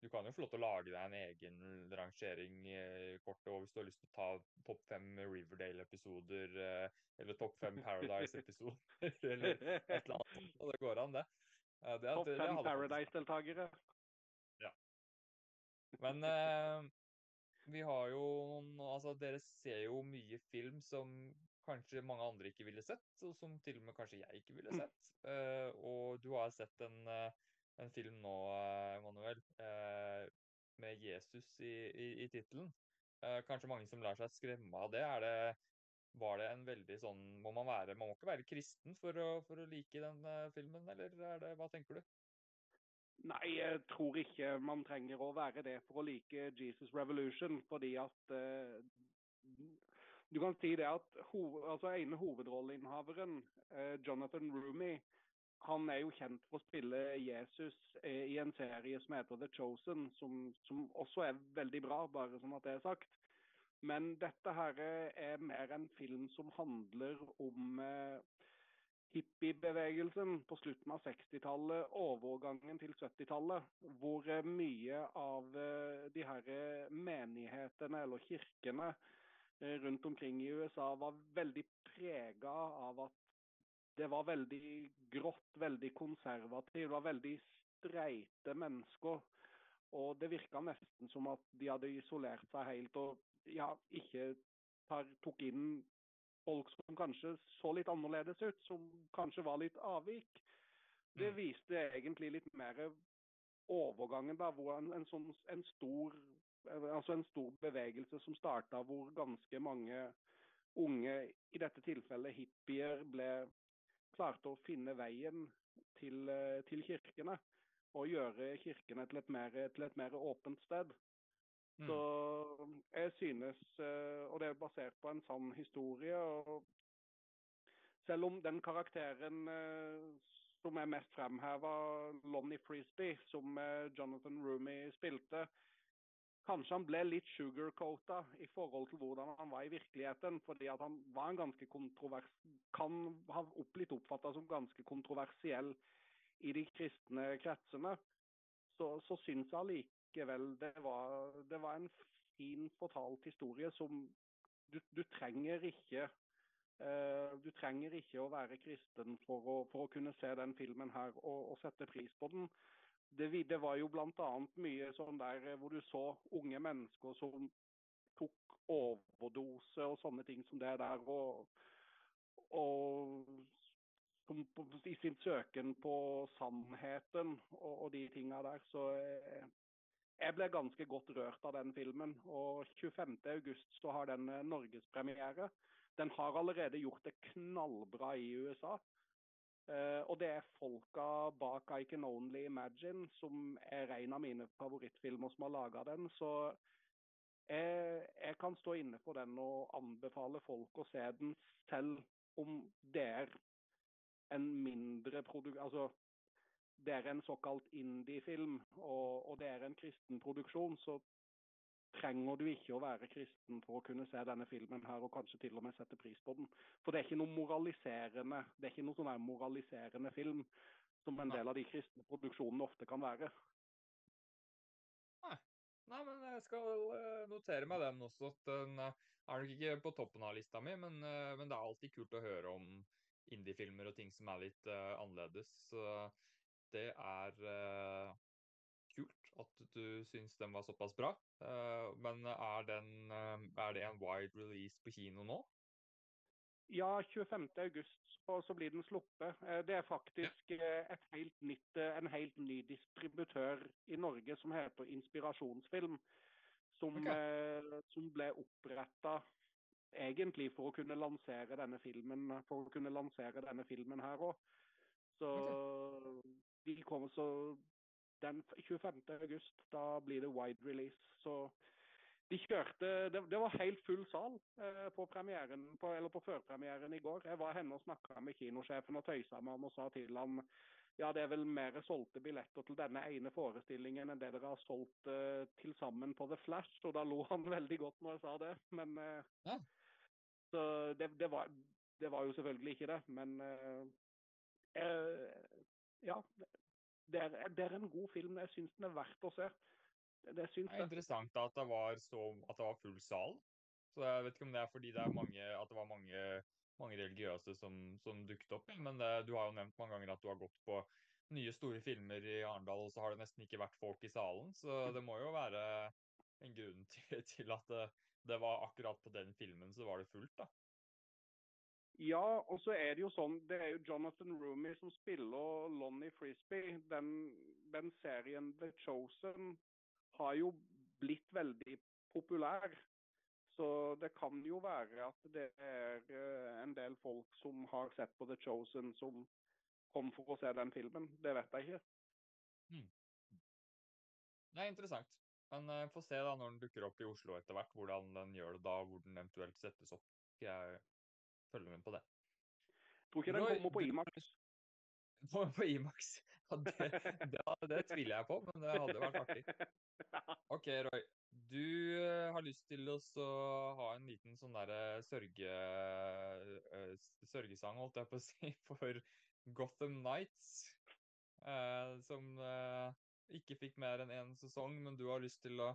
Du kan jo få lov til å lage deg en egen rangering eh, kort, og hvis du har lyst til å ta topp fem Riverdale-episoder, eh, eller topp fem Paradise-episoder, eller et eller annet. Og det går an, det. Eh, det, Topp fem Paradise-deltakere. Ja. Men eh, vi har jo noen Altså, dere ser jo mye film som kanskje mange andre ikke ville sett, og som til og med kanskje jeg ikke ville sett. Eh, og du har sett en, eh, en film nå, Manuel, eh, med Jesus i, i, i tittelen. Eh, kanskje mange som lar seg skremme av det. Er det var det en veldig sånn Må man være Man må ikke være kristen for å, for å like den eh, filmen, eller er det Hva tenker du? Nei, jeg tror ikke man trenger å være det for å like Jesus Revolution, fordi at eh, Du kan si det at hov, altså ene hovedrolleinnehaveren, eh, Jonathan Roomy, han er jo kjent for å spille Jesus eh, i en serie som heter The Chosen, som, som også er veldig bra, bare sånn at det er sagt. Men dette her er mer en film som handler om eh, hippiebevegelsen på slutten av 60-tallet, overgangen til 70-tallet, hvor eh, mye av eh, de her eh, menighetene eller kirkene rundt omkring i USA var veldig prega av at det var veldig grått, veldig konservativt, det var veldig streite mennesker. Og det virka nesten som at de hadde isolert seg helt og ja, ikke tar, tok inn folk som kanskje så litt annerledes ut, som kanskje var litt avvik. Det Mm. viste egentlig litt mer overgangen, da, hvor en, en, sånn, en, stor, altså en stor bevegelse som starta, hvor ganske mange unge, i dette tilfellet hippier, ble klarte å finne veien til, eh, til kirkene. Og gjøre kirkene til et mer, til et mer åpent sted. Mm. Så jeg synes, eh, og det er basert på en sann historie og Selv om den karakteren eh, som er mest fremheva, Lonnie Frisbee, som Jonathan Roomy spilte, kanskje han ble litt sugarcoata i forhold til hvordan han var i virkeligheten. Fordi at han var en ganske kontrovers... Kan ha blitt oppfatta som ganske kontroversiell i de kristne kretsene. Så, så syns jeg allikevel det var, det var en fin fortalt historie som du, du trenger ikke Uh, du trenger ikke å være kristen for å, for å kunne se den filmen her og, og sette pris på den. Det, det var jo bl.a. mye sånn der eh, hvor du så unge mennesker som tok overdose og sånne ting som det der. Og, og i sin søken på sannheten og, og de tinga der. Så jeg, jeg ble ganske godt rørt av den filmen. Og 25.8 så har den eh, norgespremiere. Den har allerede gjort det knallbra i USA. Eh, og det er folka bak I Can Only Imagine, som er en av mine favorittfilmer som har laga den. Så jeg, jeg kan stå inne for den og anbefale folk å se den, selv om det er en mindre produkt... Altså, det er en såkalt indie-film, og, og det er en kristen produksjon, så trenger du ikke å være kristen for å kunne se denne filmen her, og kanskje til og med sette pris på den. For det er ikke noe moraliserende det er ikke noe sånn moraliserende film som en del av de kristne produksjonene ofte kan være. Nei, men jeg skal eh, notere meg den også. at Den eh, er nok ikke på toppen av lista mi, men, eh, men det er alltid kult å høre om indiefilmer og ting som er litt uh, annerledes. Så det er at du syns den var såpass bra. Eh, men er, den, eh, er det en wide release på kino nå? Ja, 25. august så, så blir den sluppet. Eh, Det er faktisk helt nytt, en helt ny distributør i Norge som heter Inspirasjonsfilm. Som, Ok. eh, som ble oppretta egentlig for å kunne lansere denne filmen for å kunne lansere denne filmen her òg. Så de kommer så den 25. august, da blir det wide release. Så de kjørte Det, det var helt full sal eh, på på, eller på førpremieren i går. Jeg var henne og snakka med kinosjefen og tøysa med ham og sa til ham ja, det er vel mer solgte billetter til denne ene forestillingen enn det dere har solgt eh, til sammen på The Flash. Og da lo han veldig godt når jeg sa det. Men eh, Ja. Så det, det, var, det var jo selvfølgelig ikke det. Men eh, eh, ja. Det er, det er en god film. Jeg syns den er verdt å se. Det, det syns Det er interessant at det var, så, at det var full sal. Så jeg vet ikke om det er fordi det er mange, at det var mange, mange religiøse som, som dukket opp. Men det, du har jo nevnt mange ganger at du har gått på nye store filmer i Arendal, og så har det nesten ikke vært folk i salen. Så det må jo være en grunn til, til at det, det var akkurat på den filmen så var det fullt, da. Ja, og så er det jo sånn Det er jo Jonathan Roomy som spiller Lonnie Frisbee. Den, den serien The Chosen har jo blitt veldig populær. Så det kan jo være at det er eh, en del folk som har sett på The Chosen, som kom for å se den filmen. Det vet jeg ikke. Det er interessant. Men uh, få se da når den dukker opp i Oslo etter hvert, hvordan den gjør det da, hvor den eventuelt settes opp. Jeg følger med på det. Tror ikke den kommer på Imax. På, på Imax. Ja, det, det, det tviler jeg på, men det hadde vært artig. Ok, Roy. Du eh, har lyst til å ha en liten sånn derre sørge, eh, sørgesang, holdt jeg på å si, for Gotham Nights. eh, som eh, ikke fikk mer enn én sesong, men du har lyst til å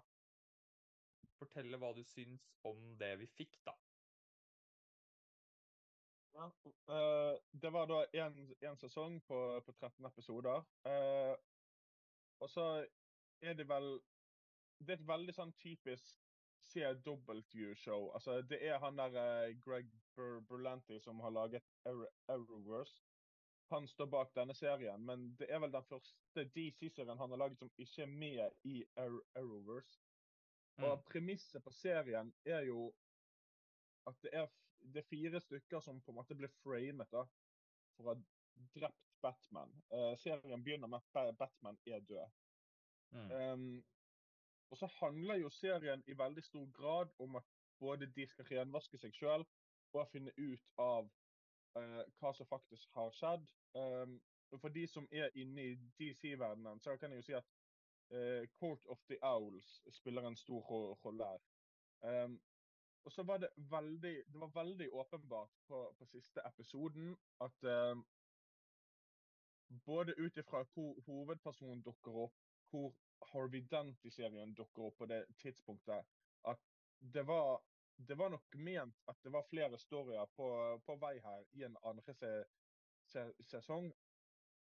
fortelle hva du syns om det vi fikk, da. Ja, Uh, det var da én sesong på, på 13 episoder. Uh, og så er det vel Det er et veldig sånn typisk CW-show. Altså, det er han der uh, Greg Ber Berlanti som har laget Arrow- Arrowverse. Han står bak denne serien, men det er vel den første DC-serien han har laget som ikke er med i Arrow- Arrowverse. Og Mm. premisset på serien er jo at det er, det er fire stykker som på en måte blir framet da, for å ha drept Batman. Uh, serien begynner med at Batman er død. Mm. Um, og så handler jo serien i veldig stor grad om at både de skal renvaske seg sjøl og finne ut av uh, hva som faktisk har skjedd. Um, for de som er inne i DC-verdenen, så kan jeg jo si at uh, Court of the Owls spiller en stor ro- rolle her. Ehm, og så var det veldig Det var veldig åpenbart på, på siste episoden at ehm, både ut ifra hvor hovedpersonen dukker opp, hvor Harvey Dent i serien dukker opp på det tidspunktet, at det var det var nok ment at det var flere storyer på, på vei her i en andre se, se, sesong.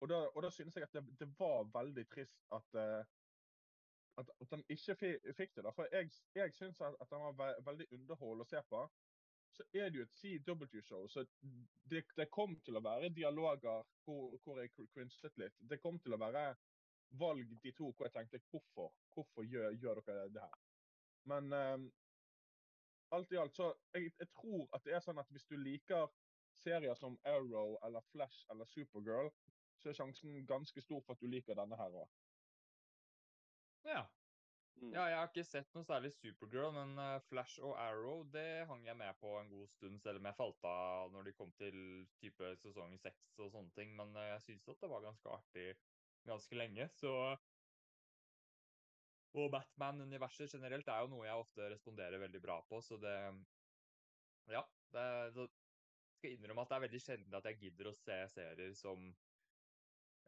Og da, og da synes jeg at det, det var veldig trist at, uh, at, at han ikke fikk det. da. For jeg, jeg syns at, at han var ve veldig underholdende å se på. Så er det jo et CW-show, så det, det, kom til å være dialoger hvor, hvor jeg cringet litt. Det kom til å være valg de to hvor jeg tenkte hvorfor, hvorfor gjør, gjør dere det her? Men um, alt i alt så jeg, jeg, tror at det er sånn at hvis du liker serier som Arrow eller Flash eller Supergirl, så er sjansen ganske stor for at du liker denne her òg. Ja. Mm. Ja, jeg har ikke sett noe særlig Supergirl, men uh, Flash og Arrow det hang jeg med på en god stund, selv om jeg falt av når de kom til type sesong seks og sånne ting. Men uh, jeg syns at det var ganske artig ganske lenge, så Og Batman-universet generelt er jo noe jeg ofte responderer veldig bra på, så det Ja. Det, det skal innrømme at det er veldig sjelden at jeg gidder å se serier som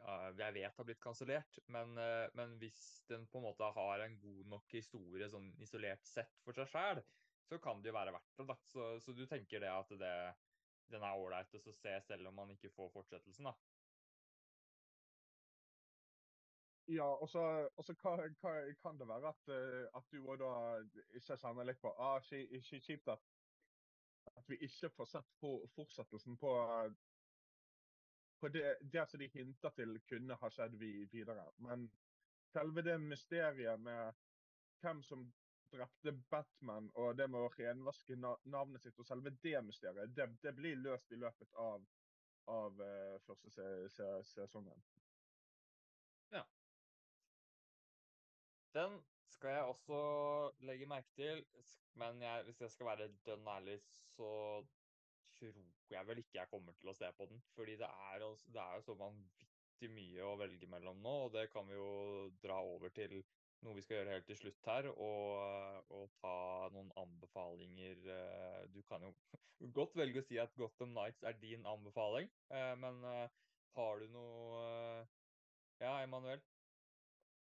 jeg vet har blitt kansellert, men, eh, men, hvis den på en måte har en god nok historie sånn isolert sett for seg sjæl, så kan det jo være verdt det. Så, så du tenker det at det, den er ålreit å se selv om man ikke får fortsettelsen, da? Ja, og så, hva, kan det være at, eh, at du da ikke kjenner litt på ah, Kjipt at, at vi ikke får sett på fortsettelsen på, på det, det, som de hinter til kunne ha skjedd videre. Men selve det mysteriet med hvem som drepte Batman, og det med å renvaske navnet sitt, og selve det mysteriet, det, det blir løst i løpet av, av uh, første se, se, sesongen. Ja. Den skal jeg også legge merke til, men jeg, hvis jeg skal være dønn ærlig, så tror jeg vel ikke jeg kommer til å se på den. Fordi det er, det er jo så vanvittig mye å velge mellom nå, og det kan vi jo dra over til noe vi skal gjøre helt til slutt her, og, og ta noen anbefalinger. Eh, du kan jo godt velge å si at Gotham Nights er din anbefaling, eh, men eh, har du noe Ja, Emanuel?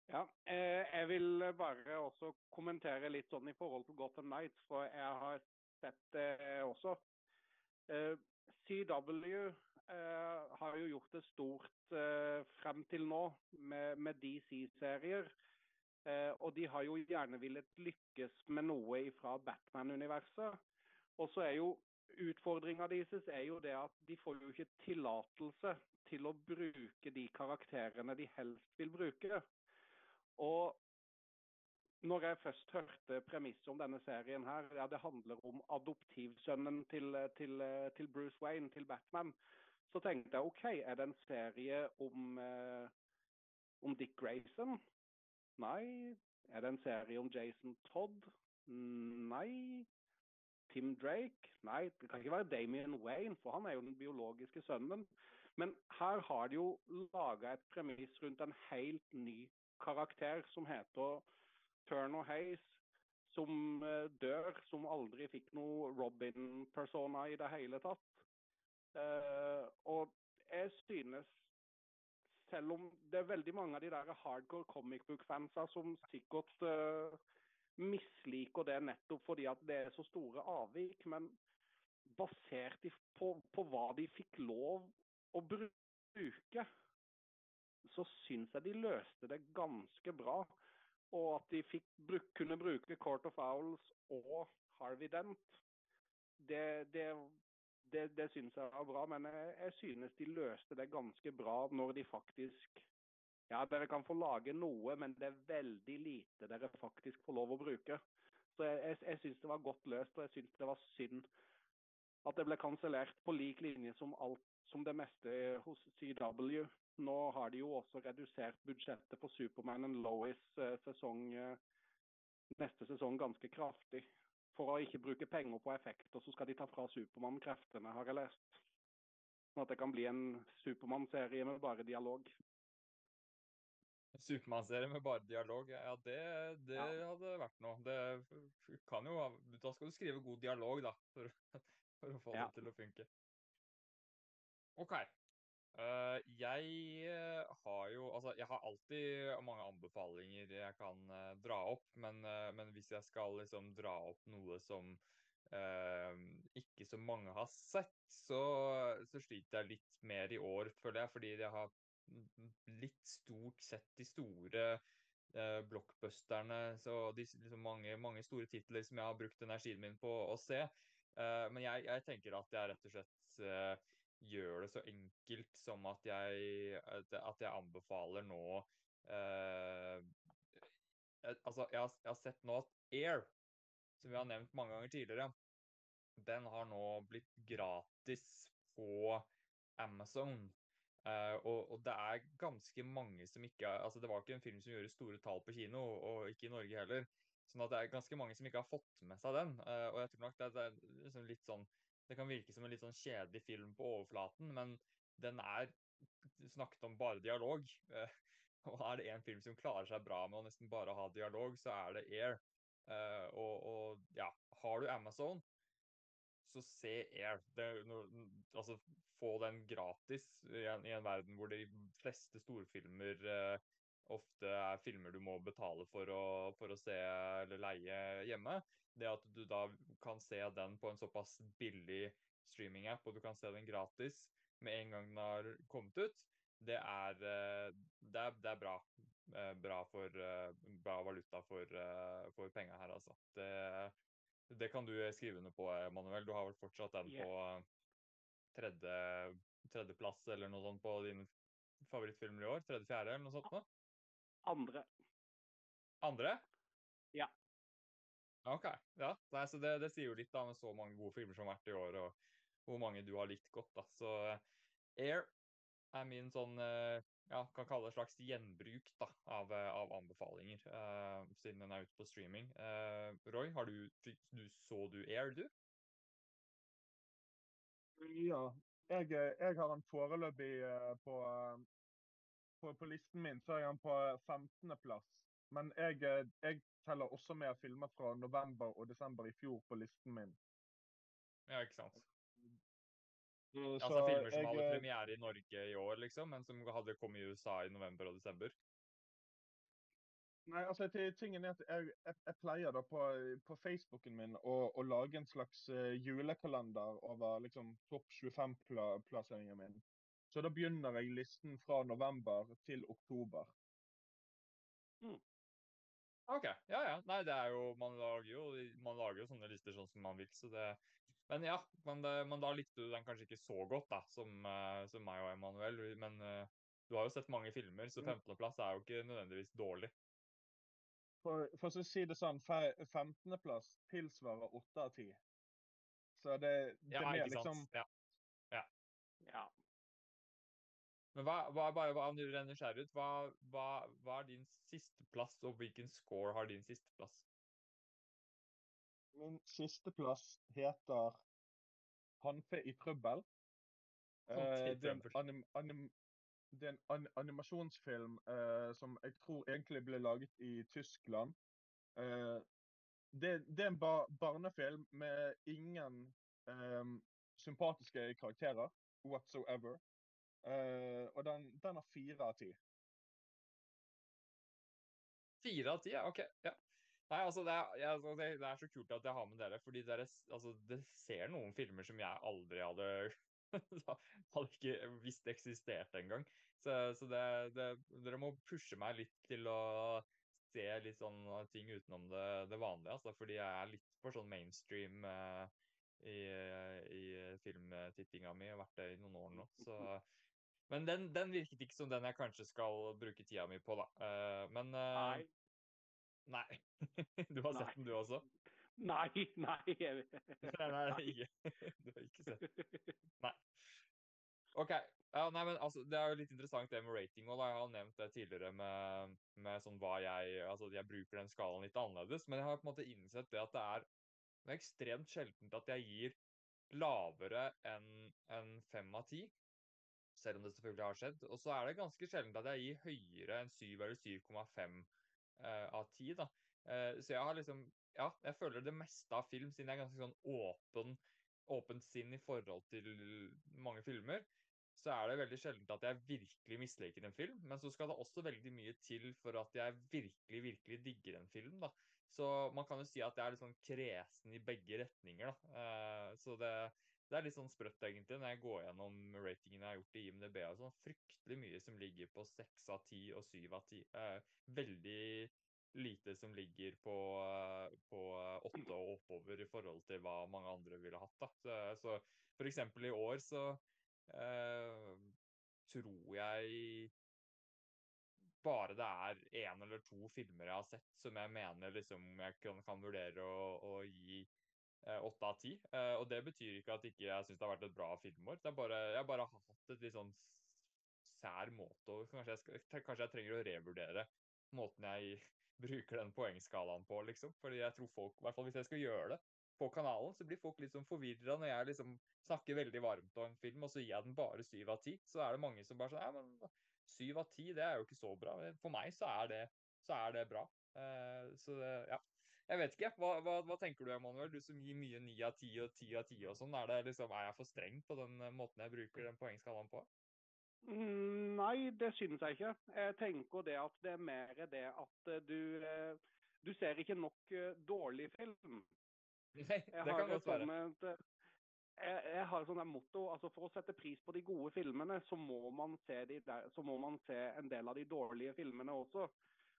Ja, jeg vil bare også kommentere litt sånn i forhold til Gotham Nights, for jeg har sett det også. Eh, CW eh, har jo gjort det stort frem til nå med, med DC-serier. Og de har jo gjerne villet lykkes med noe fra Batman-universet. Og så er jo utfordringa deres er jo det at de får jo ikke tillatelse til å bruke de karakterene de helst vil bruke. Og når jeg først hørte premisset om denne serien her, ja, det handler om adoptivsønnen til, til, til, Bruce Wayne, til Batman, så tenkte jeg OK, er det en serie om, eh, om Dick Grayson? Nei. Er det en serie om Jason Todd? Nei. Tim Drake? Nei, det kan ikke være Damien Wayne, for han er jo den biologiske sønnen. Men her har de jo laga et premiss rundt en helt ny karakter som heter Turner Hayes, som uh, dør, som aldri fikk noe Robin-persona i det hele tatt. Uh, og jeg synes selv om det er veldig mange av de der hardcore comic book-fansa som sikkert uh, misliker det nettopp fordi at det er så store avvik, men basert på, på hva de fikk lov å bruke, så syns jeg de løste det ganske bra. Og at de fikk bruk, kunne bruke Court of Owls og Harvey Dent, det, det, det, det synes jeg var bra. Men jeg, jeg, synes de løste det ganske bra når de faktisk Ja, dere kan få lage noe, men det er veldig lite dere faktisk får lov å bruke. Så jeg, jeg, jeg synes det var godt løst, og jeg synes det var synd at det ble kansellert på lik linje som alt som det meste hos CW. Nå har de jo også redusert budsjettet for Superman and Lois eh, sesong, eh, neste sesong ganske kraftig. For å ikke bruke penger på effekter, så skal de ta fra Supermann kreftene, har jeg lest. Sånn at det kan bli en Supermann-serie med bare dialog. Supermann-serie med bare dialog, ja det, det ja. hadde vært noe. Det kan jo Da skal du skrive god dialog, da, for, for å få ja. det til å funke. OK. Uh, jeg eh, har jo Altså, jeg har alltid mange anbefalinger jeg kan uh, dra opp, men, uh, men, hvis jeg skal liksom dra opp noe som ikke så mange har sett, så, så sliter jeg litt mer i år, føler jeg, fordi jeg har litt stort sett de store blockbusterne, så liksom mange, mange store titler som jeg har brukt energien min på å se. Men jeg, jeg tenker at jeg rett og slett gjør det så enkelt som at jeg, at jeg anbefaler nå eh, Altså, jeg har, jeg har, sett nå at Air, som vi har nevnt mange ganger tidligere, den har nå blitt gratis på Amazon. Uh, og, og, det er ganske mange som ikke altså Det var ikke en film som gjorde store tall på kino, og ikke i Norge heller. Sånn at det er ganske mange som ikke har fått med seg den. Uh, og jeg tror nok det, det er liksom litt sånn det kan virke som en litt sånn kjedelig film på overflaten, men den er snakket om bare dialog. Eh, og er det en film som klarer seg bra med å nesten bare ha dialog, så er det Air. Eh, og, og, ja, har du Amazon, så se Air. Det, altså, få den gratis i en, i en, verden hvor de fleste storfilmer uh, ofte er filmer du må betale for å, for å se eller leie hjemme. Det at du da kan se den på en såpass billig streaming-app, og du kan se den gratis med en gang den har kommet ut, det er, eh, det er, det er bra. Eh, bra, for, eh, bra valuta for, for penga her, altså. Det, det, kan du skrive under på, Manuel. Du har vel fortsatt den yeah. på tredje, tredjeplass eller noe sånt på dine favorittfilmer i år? Tredje-fjerde eller noe sånt? Nå? Andre. Andre? Ja. OK. Ja, Nei, så det, det, sier jo litt da med så mange gode filmer som har vært i år, og hvor mange du har likt godt. da. Så uh, Air er min sånn uh, ja, kan kalle det et slags gjenbruk da, av, uh, av anbefalinger, siden den er ute på streaming. Roy, har du, du, så du Air, du? Ja. Jeg, jeg har en foreløpig på, på, på, listen min, så er han på 15.-plass. Men jeg, jeg teller også med filmer fra november og desember i fjor på listen min. Ja, ikke sant. Så, altså filmer som jeg, hadde eh, premiere i Norge i år, liksom, men som hadde kommet i USA i november og desember? Nei, altså tingen er at jeg, jeg, jeg pleier da på, på Facebooken min å, å, lage en slags uh, julekalender over liksom topp 25-plasseringen min. Så da begynner jeg listen fra november til oktober. Mm. OK. Ja, ja. Nei, det er jo Man jo, man lager jo sånne lister sånn som man vil, så det Men ja. Men, det, men da likte du den kanskje ikke så godt, da, som, uh, som meg og Emanuel. Men uh, du har jo sett mange filmer, så 15.-plass er jo ikke nødvendigvis dårlig. For, for å si det sånn, 15.-plass tilsvarer 8 av 10. Så det, det ja, er mer liksom ja. ja. ja. Men hva, hva, bare hva, ut, hva, hva, hva er din sisteplass, og hvilken score har din sisteplass? Min sisteplass heter 'Hanfe i trøbbel'. Eh, det er en, anim, anim, det er en an, animasjonsfilm eh, som jeg tror egentlig ble laget i Tyskland. Eh, det, det, er en ba, barnefilm med ingen eh, sympatiske karakterer whatsoever. Uh, og den, den har fire av ti. Fire av ti, ja. OK. ja. Nei, altså det er, jeg, altså, det, det er, så kult at jeg har med dere, fordi dere altså, det ser noen filmer som jeg aldri hadde hadde ikke visst eksisterte engang. Så, så det, det, dere må pushe meg litt til å se litt sånn ting utenom det, det vanlige, altså, fordi jeg er litt for sånn mainstream uh, i, i filmtittinga mi. og har vært det i noen år nå. Så men den, den, virket ikke som den jeg kanskje skal bruke tida mi på, da. Uh, men uh, Nei. Nei. du har nei. sett den, du også? Nei, nei. nei, nei, ikke. Du har ikke sett den. Nei. OK. Ja, nei, men altså, Det er jo litt interessant det med rating. da, Jeg har nevnt det tidligere med, med sånn hva jeg altså Jeg bruker den skalaen litt annerledes, men jeg har på en måte innsett det at det er, det er ekstremt sjeldent at jeg gir lavere enn en fem av ti selv om det selvfølgelig har skjedd. Og så er det ganske sjelden at jeg gir høyere enn 7 eller 7,5 uh, av 10. da. Uh, så jeg har liksom Ja, jeg føler det meste av film, siden jeg er ganske sånn åpen, åpent sinn i forhold til mange filmer, så er det veldig sjelden at jeg virkelig misliker en film. Men så skal det også veldig mye til for at jeg virkelig, virkelig digger en film, da. Så man kan jo si at jeg er litt sånn kresen i begge retninger, da. Uh, så det, det er litt sånn sprøtt, egentlig, når jeg går gjennom ratingene jeg har gjort i IMDb. og sånn, Fryktelig mye som ligger på seks av ti og syv av ti. Eh, veldig lite som ligger på, på åtte og oppover i forhold til hva mange andre ville hatt. da. Så, så for eksempel i år så eh, tror jeg bare det er én eller to filmer jeg har sett som jeg mener liksom jeg kan, kan vurdere å, å gi åtte av ti. Eh, og det betyr ikke at ikke jeg syns det har vært et bra filmår. Det er bare, jeg bare har hatt et litt sånn sær måte kanskje kanskje jeg trenger å revurdere måten jeg bruker den poengskalaen på, liksom. Fordi jeg tror folk, i hvert fall hvis jeg skal gjøre det på kanalen, så blir folk litt sånn forvirra når jeg liksom snakker veldig varmt om en film, og så gir jeg den bare syv av ti. Så er det mange som bare sånn Ja, men syv av ti, det er jo ikke så bra. For meg så er det, så er det bra. Uh, så det, ja. Jeg vet ikke. Hva, hva, hva, tenker du, Emanuel? Du som gir mye ni av ti og ti av ti og sånn. Er, det liksom, er jeg for streng på den måten jeg bruker den poengskalaen på? Mm, nei, det synes jeg ikke. Jeg tenker det at det er mer det at eh, du, eh, du ser ikke nok dårlig film. Nei, det kan godt være jeg, jeg har et sånt motto altså For å sette pris på de gode filmene, så må man se, de der, så må man se en del av de dårlige filmene også.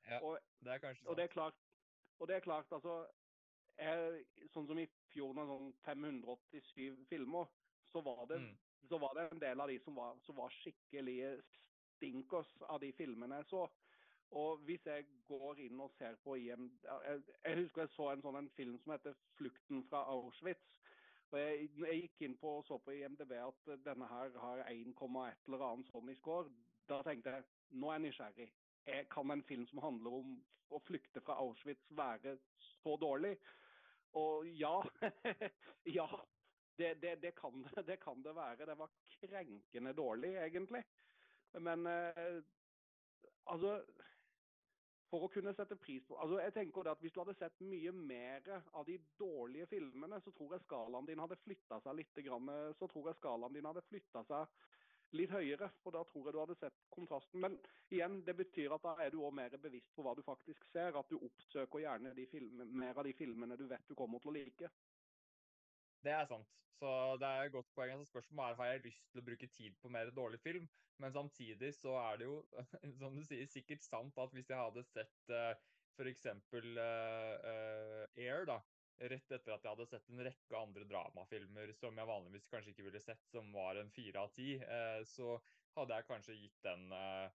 Ja, og, det er kanskje sant. Og det er klart, og det er klart altså jeg, Sånn som i fjor, med sånn 587 filmer, så var, det, mm. så var det en del av de som var, som var skikkelig stinkers av de filmene jeg så. Og hvis jeg går inn og ser på IM Jeg, jeg husker jeg så en sånn en film som heter 'Flukten fra Auschwitz'. Og jeg, jeg, gikk inn på og så på IMDb at denne her har 1,1 eller annet sånn i score. Da tenkte jeg nå er jeg nysgjerrig. Jeg kan en film som handler om å flykte fra Auschwitz være så dårlig? Og ja. ja. Det, det, det, kan, det, kan, det være. Det var krenkende dårlig, egentlig. Men eh, altså for å kunne sette pris på altså jeg tenker at Hvis du hadde sett mye mer av de dårlige filmene, så tror jeg skalaen din hadde flytta seg litt. Så tror jeg skalaen din hadde flytta seg litt høyere. For da tror jeg du hadde sett kontrasten. Men igjen, det betyr at da er du òg mer bevisst på hva du faktisk ser. At du oppsøker gjerne filmer, mer av de filmene du vet du kommer til å like. Det er sant. Så det er et godt poeng. Så spørsmålet er har jeg lyst til å bruke tid på mer dårlig film. Men samtidig så er det jo, som du sier, sikkert sant at hvis jeg hadde sett uh, f.eks. Uh, uh, Air, da, rett etter at jeg hadde sett en rekke andre dramafilmer som jeg vanligvis kanskje ikke ville sett, som var en fire av ti, uh, så hadde jeg kanskje gitt den uh,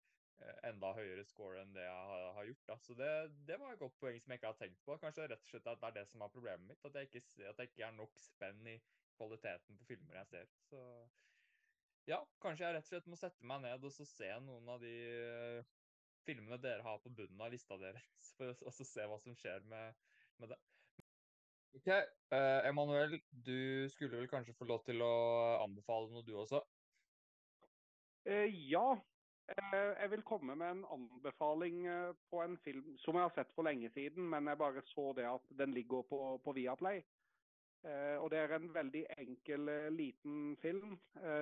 enda høyere score enn det jeg har, gjort. Da. Så det, det, var et godt poeng som jeg ikke har tenkt på. Kanskje rett og slett at det er det som er problemet mitt. At jeg ikke, at jeg ikke er nok spenn i kvaliteten på filmer jeg ser. Så ja, kanskje jeg rett og slett må sette meg ned og så se noen av de filmene dere har på bunnen av lista deres, for å se hva som skjer med, med det. Ok, uh, Emanuel, du skulle vel kanskje få lov til å anbefale noe du også? Uh, ja, Uh, jeg vil komme med en anbefaling på en film som jeg har sett for lenge siden, men jeg bare så det at den ligger på, på Viaplay. Og Det er en veldig enkel, liten film.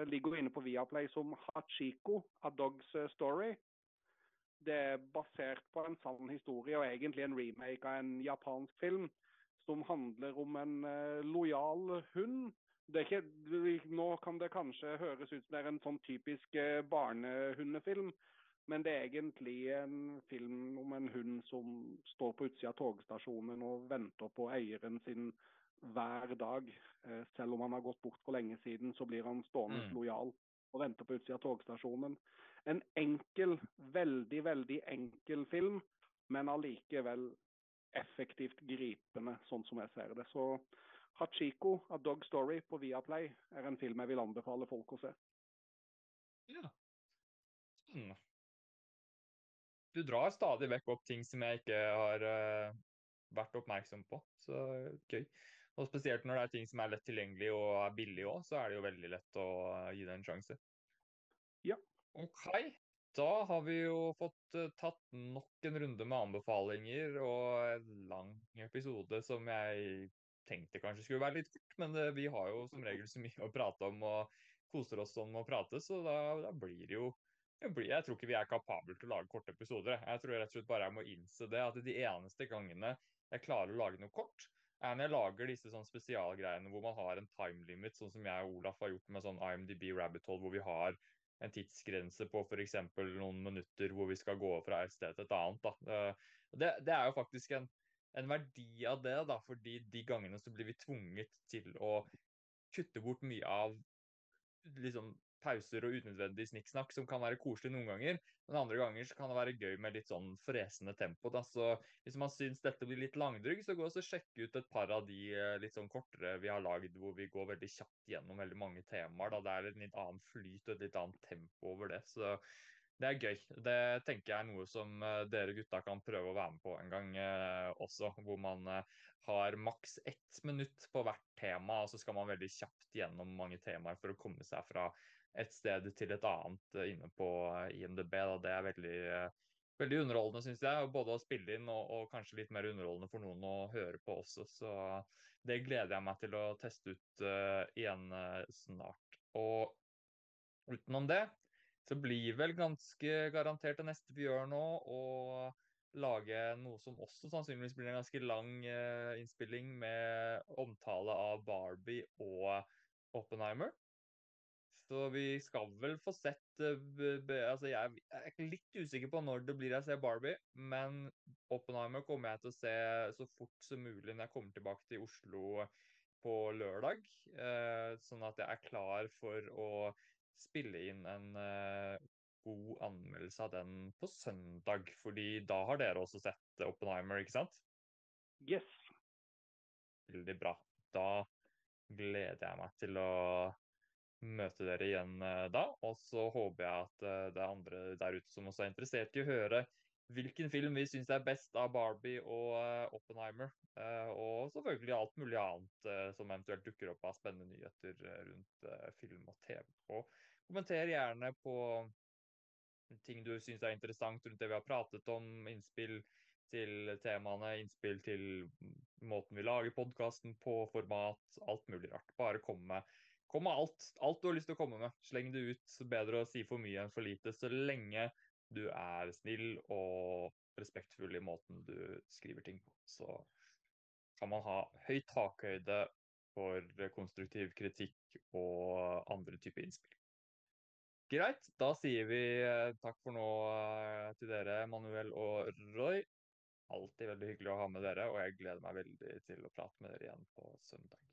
Ligger inne på Viaplay som Hachiko, A Dog's Story. Det er basert på en sann historie og egentlig en remake av en japansk film som handler om en lojal hund ikke, nå kan det kanskje høres ut som det er en sånn typisk eh, barnehundefilm, men det er egentlig en film om en hund som står på utsida av togstasjonen og venter på eieren sin hver dag. Eh, selv om han har gått bort for lenge siden, så blir han stående mm. lojal og venter på utsida av togstasjonen. En enkel, veldig, veldig enkel film, men allikevel effektivt gripende, sånn som jeg ser det. Så Hachiko av Dog Story på Viaplay er en film jeg vil anbefale folk å se. Ja. Mm. Du drar stadig vekk opp ting som jeg ikke har uh, vært oppmerksom på. Så gøy. Og spesielt når det er ting som er lett tilgjengelig og er billig òg, så er det jo veldig lett å uh, gi det en sjanse. Ja. OK. Da har vi jo fått uh, tatt nok en runde med anbefalinger og en lang episode som jeg tenkte kanskje skulle være litt kort, men det, vi har jo som regel så mye å prate om. og koser oss sånn med å prate, så da, da blir det jo jeg, blir, jeg tror ikke vi er kapable til å lage korte episoder. Jeg tror rett og slett bare jeg må innse det, at de eneste gangene jeg klarer å lage noe kort, er når jeg lager disse sånn spesialgreiene hvor man har en time limit, sånn som jeg og Olaf har gjort med sånn IMDb Rabbit Hole, hvor vi har en tidsgrense på f.eks. noen minutter hvor vi skal gå fra et sted til et annet. Da. Det, det er jo faktisk en, en, verdi av det, da, fordi de gangene så blir vi tvunget til å kutte bort mye av liksom, pauser og unødvendig snikksnakk som kan være koselig noen ganger. Men andre ganger så kan det være gøy med litt sånn fresende tempo. Da. Så hvis man syns dette blir litt langdrygg, så gå og sjekk ut et par av de eh, litt sånn kortere vi har lagd, hvor vi går veldig kjapt gjennom veldig mange temaer. Da. Det er en litt annen flyt og et litt annet tempo over det. Så det er gøy. Det tenker jeg er noe som eh, dere gutta kan prøve å være med på en gang eh, også. Hvor man eh, har maks ett minutt på hvert tema, og så skal man veldig kjapt gjennom mange temaer for å komme seg fra et sted til et annet eh, inne på eh, IMDb. Da. Det er veldig, eh, veldig underholdende, syns jeg. Både å spille inn og, og, kanskje litt mer underholdende for noen å høre på også. Så det gleder jeg meg til å teste ut uh, igjen uh, snart. Og utenom det så blir vel ganske garantert det neste vi gjør nå, å lage noe som også sannsynligvis blir en ganske lang innspilling med omtale av Barbie og Oppenheimer. Så vi skal vel få sett uh, altså jeg, er litt usikker på når det blir jeg ser Barbie, men Oppenheimer kommer jeg til å se så fort som mulig når jeg kommer tilbake til Oslo på lørdag. Uh, sånn at jeg er klar for å spille inn en uh, god anmeldelse av den på søndag. Fordi da har dere også sett Oppenheimer, ikke sant? Yes. Veldig bra. Da gleder jeg meg til å møte dere igjen eh, da. Og så håper jeg at eh, det er andre der ute som også er interessert i å høre hvilken film vi syns er best av Barbie og uh, Oppenheimer. Og selvfølgelig alt mulig annet som eventuelt dukker opp av spennende nyheter rundt film og TV. Og kommenter gjerne på ting du syns er interessant rundt det vi har pratet om, innspill til temaene, innspill til måten vi lager podkasten på, format, alt mulig rart. Bare kom med Kom med alt. Alt du har lyst til å komme med. Sleng det ut. Bedre å si for mye enn for lite. Så lenge du er snill og respektfull i måten du skriver ting på, så kan man ha høy takhøyde for konstruktiv kritikk og andre typer innspill. Greit, da sier vi eh, takk for nå eh, til dere, Manuel og Roy. Alltid veldig hyggelig å ha med dere, og jeg gleder meg veldig til å prate med dere igjen på søndag.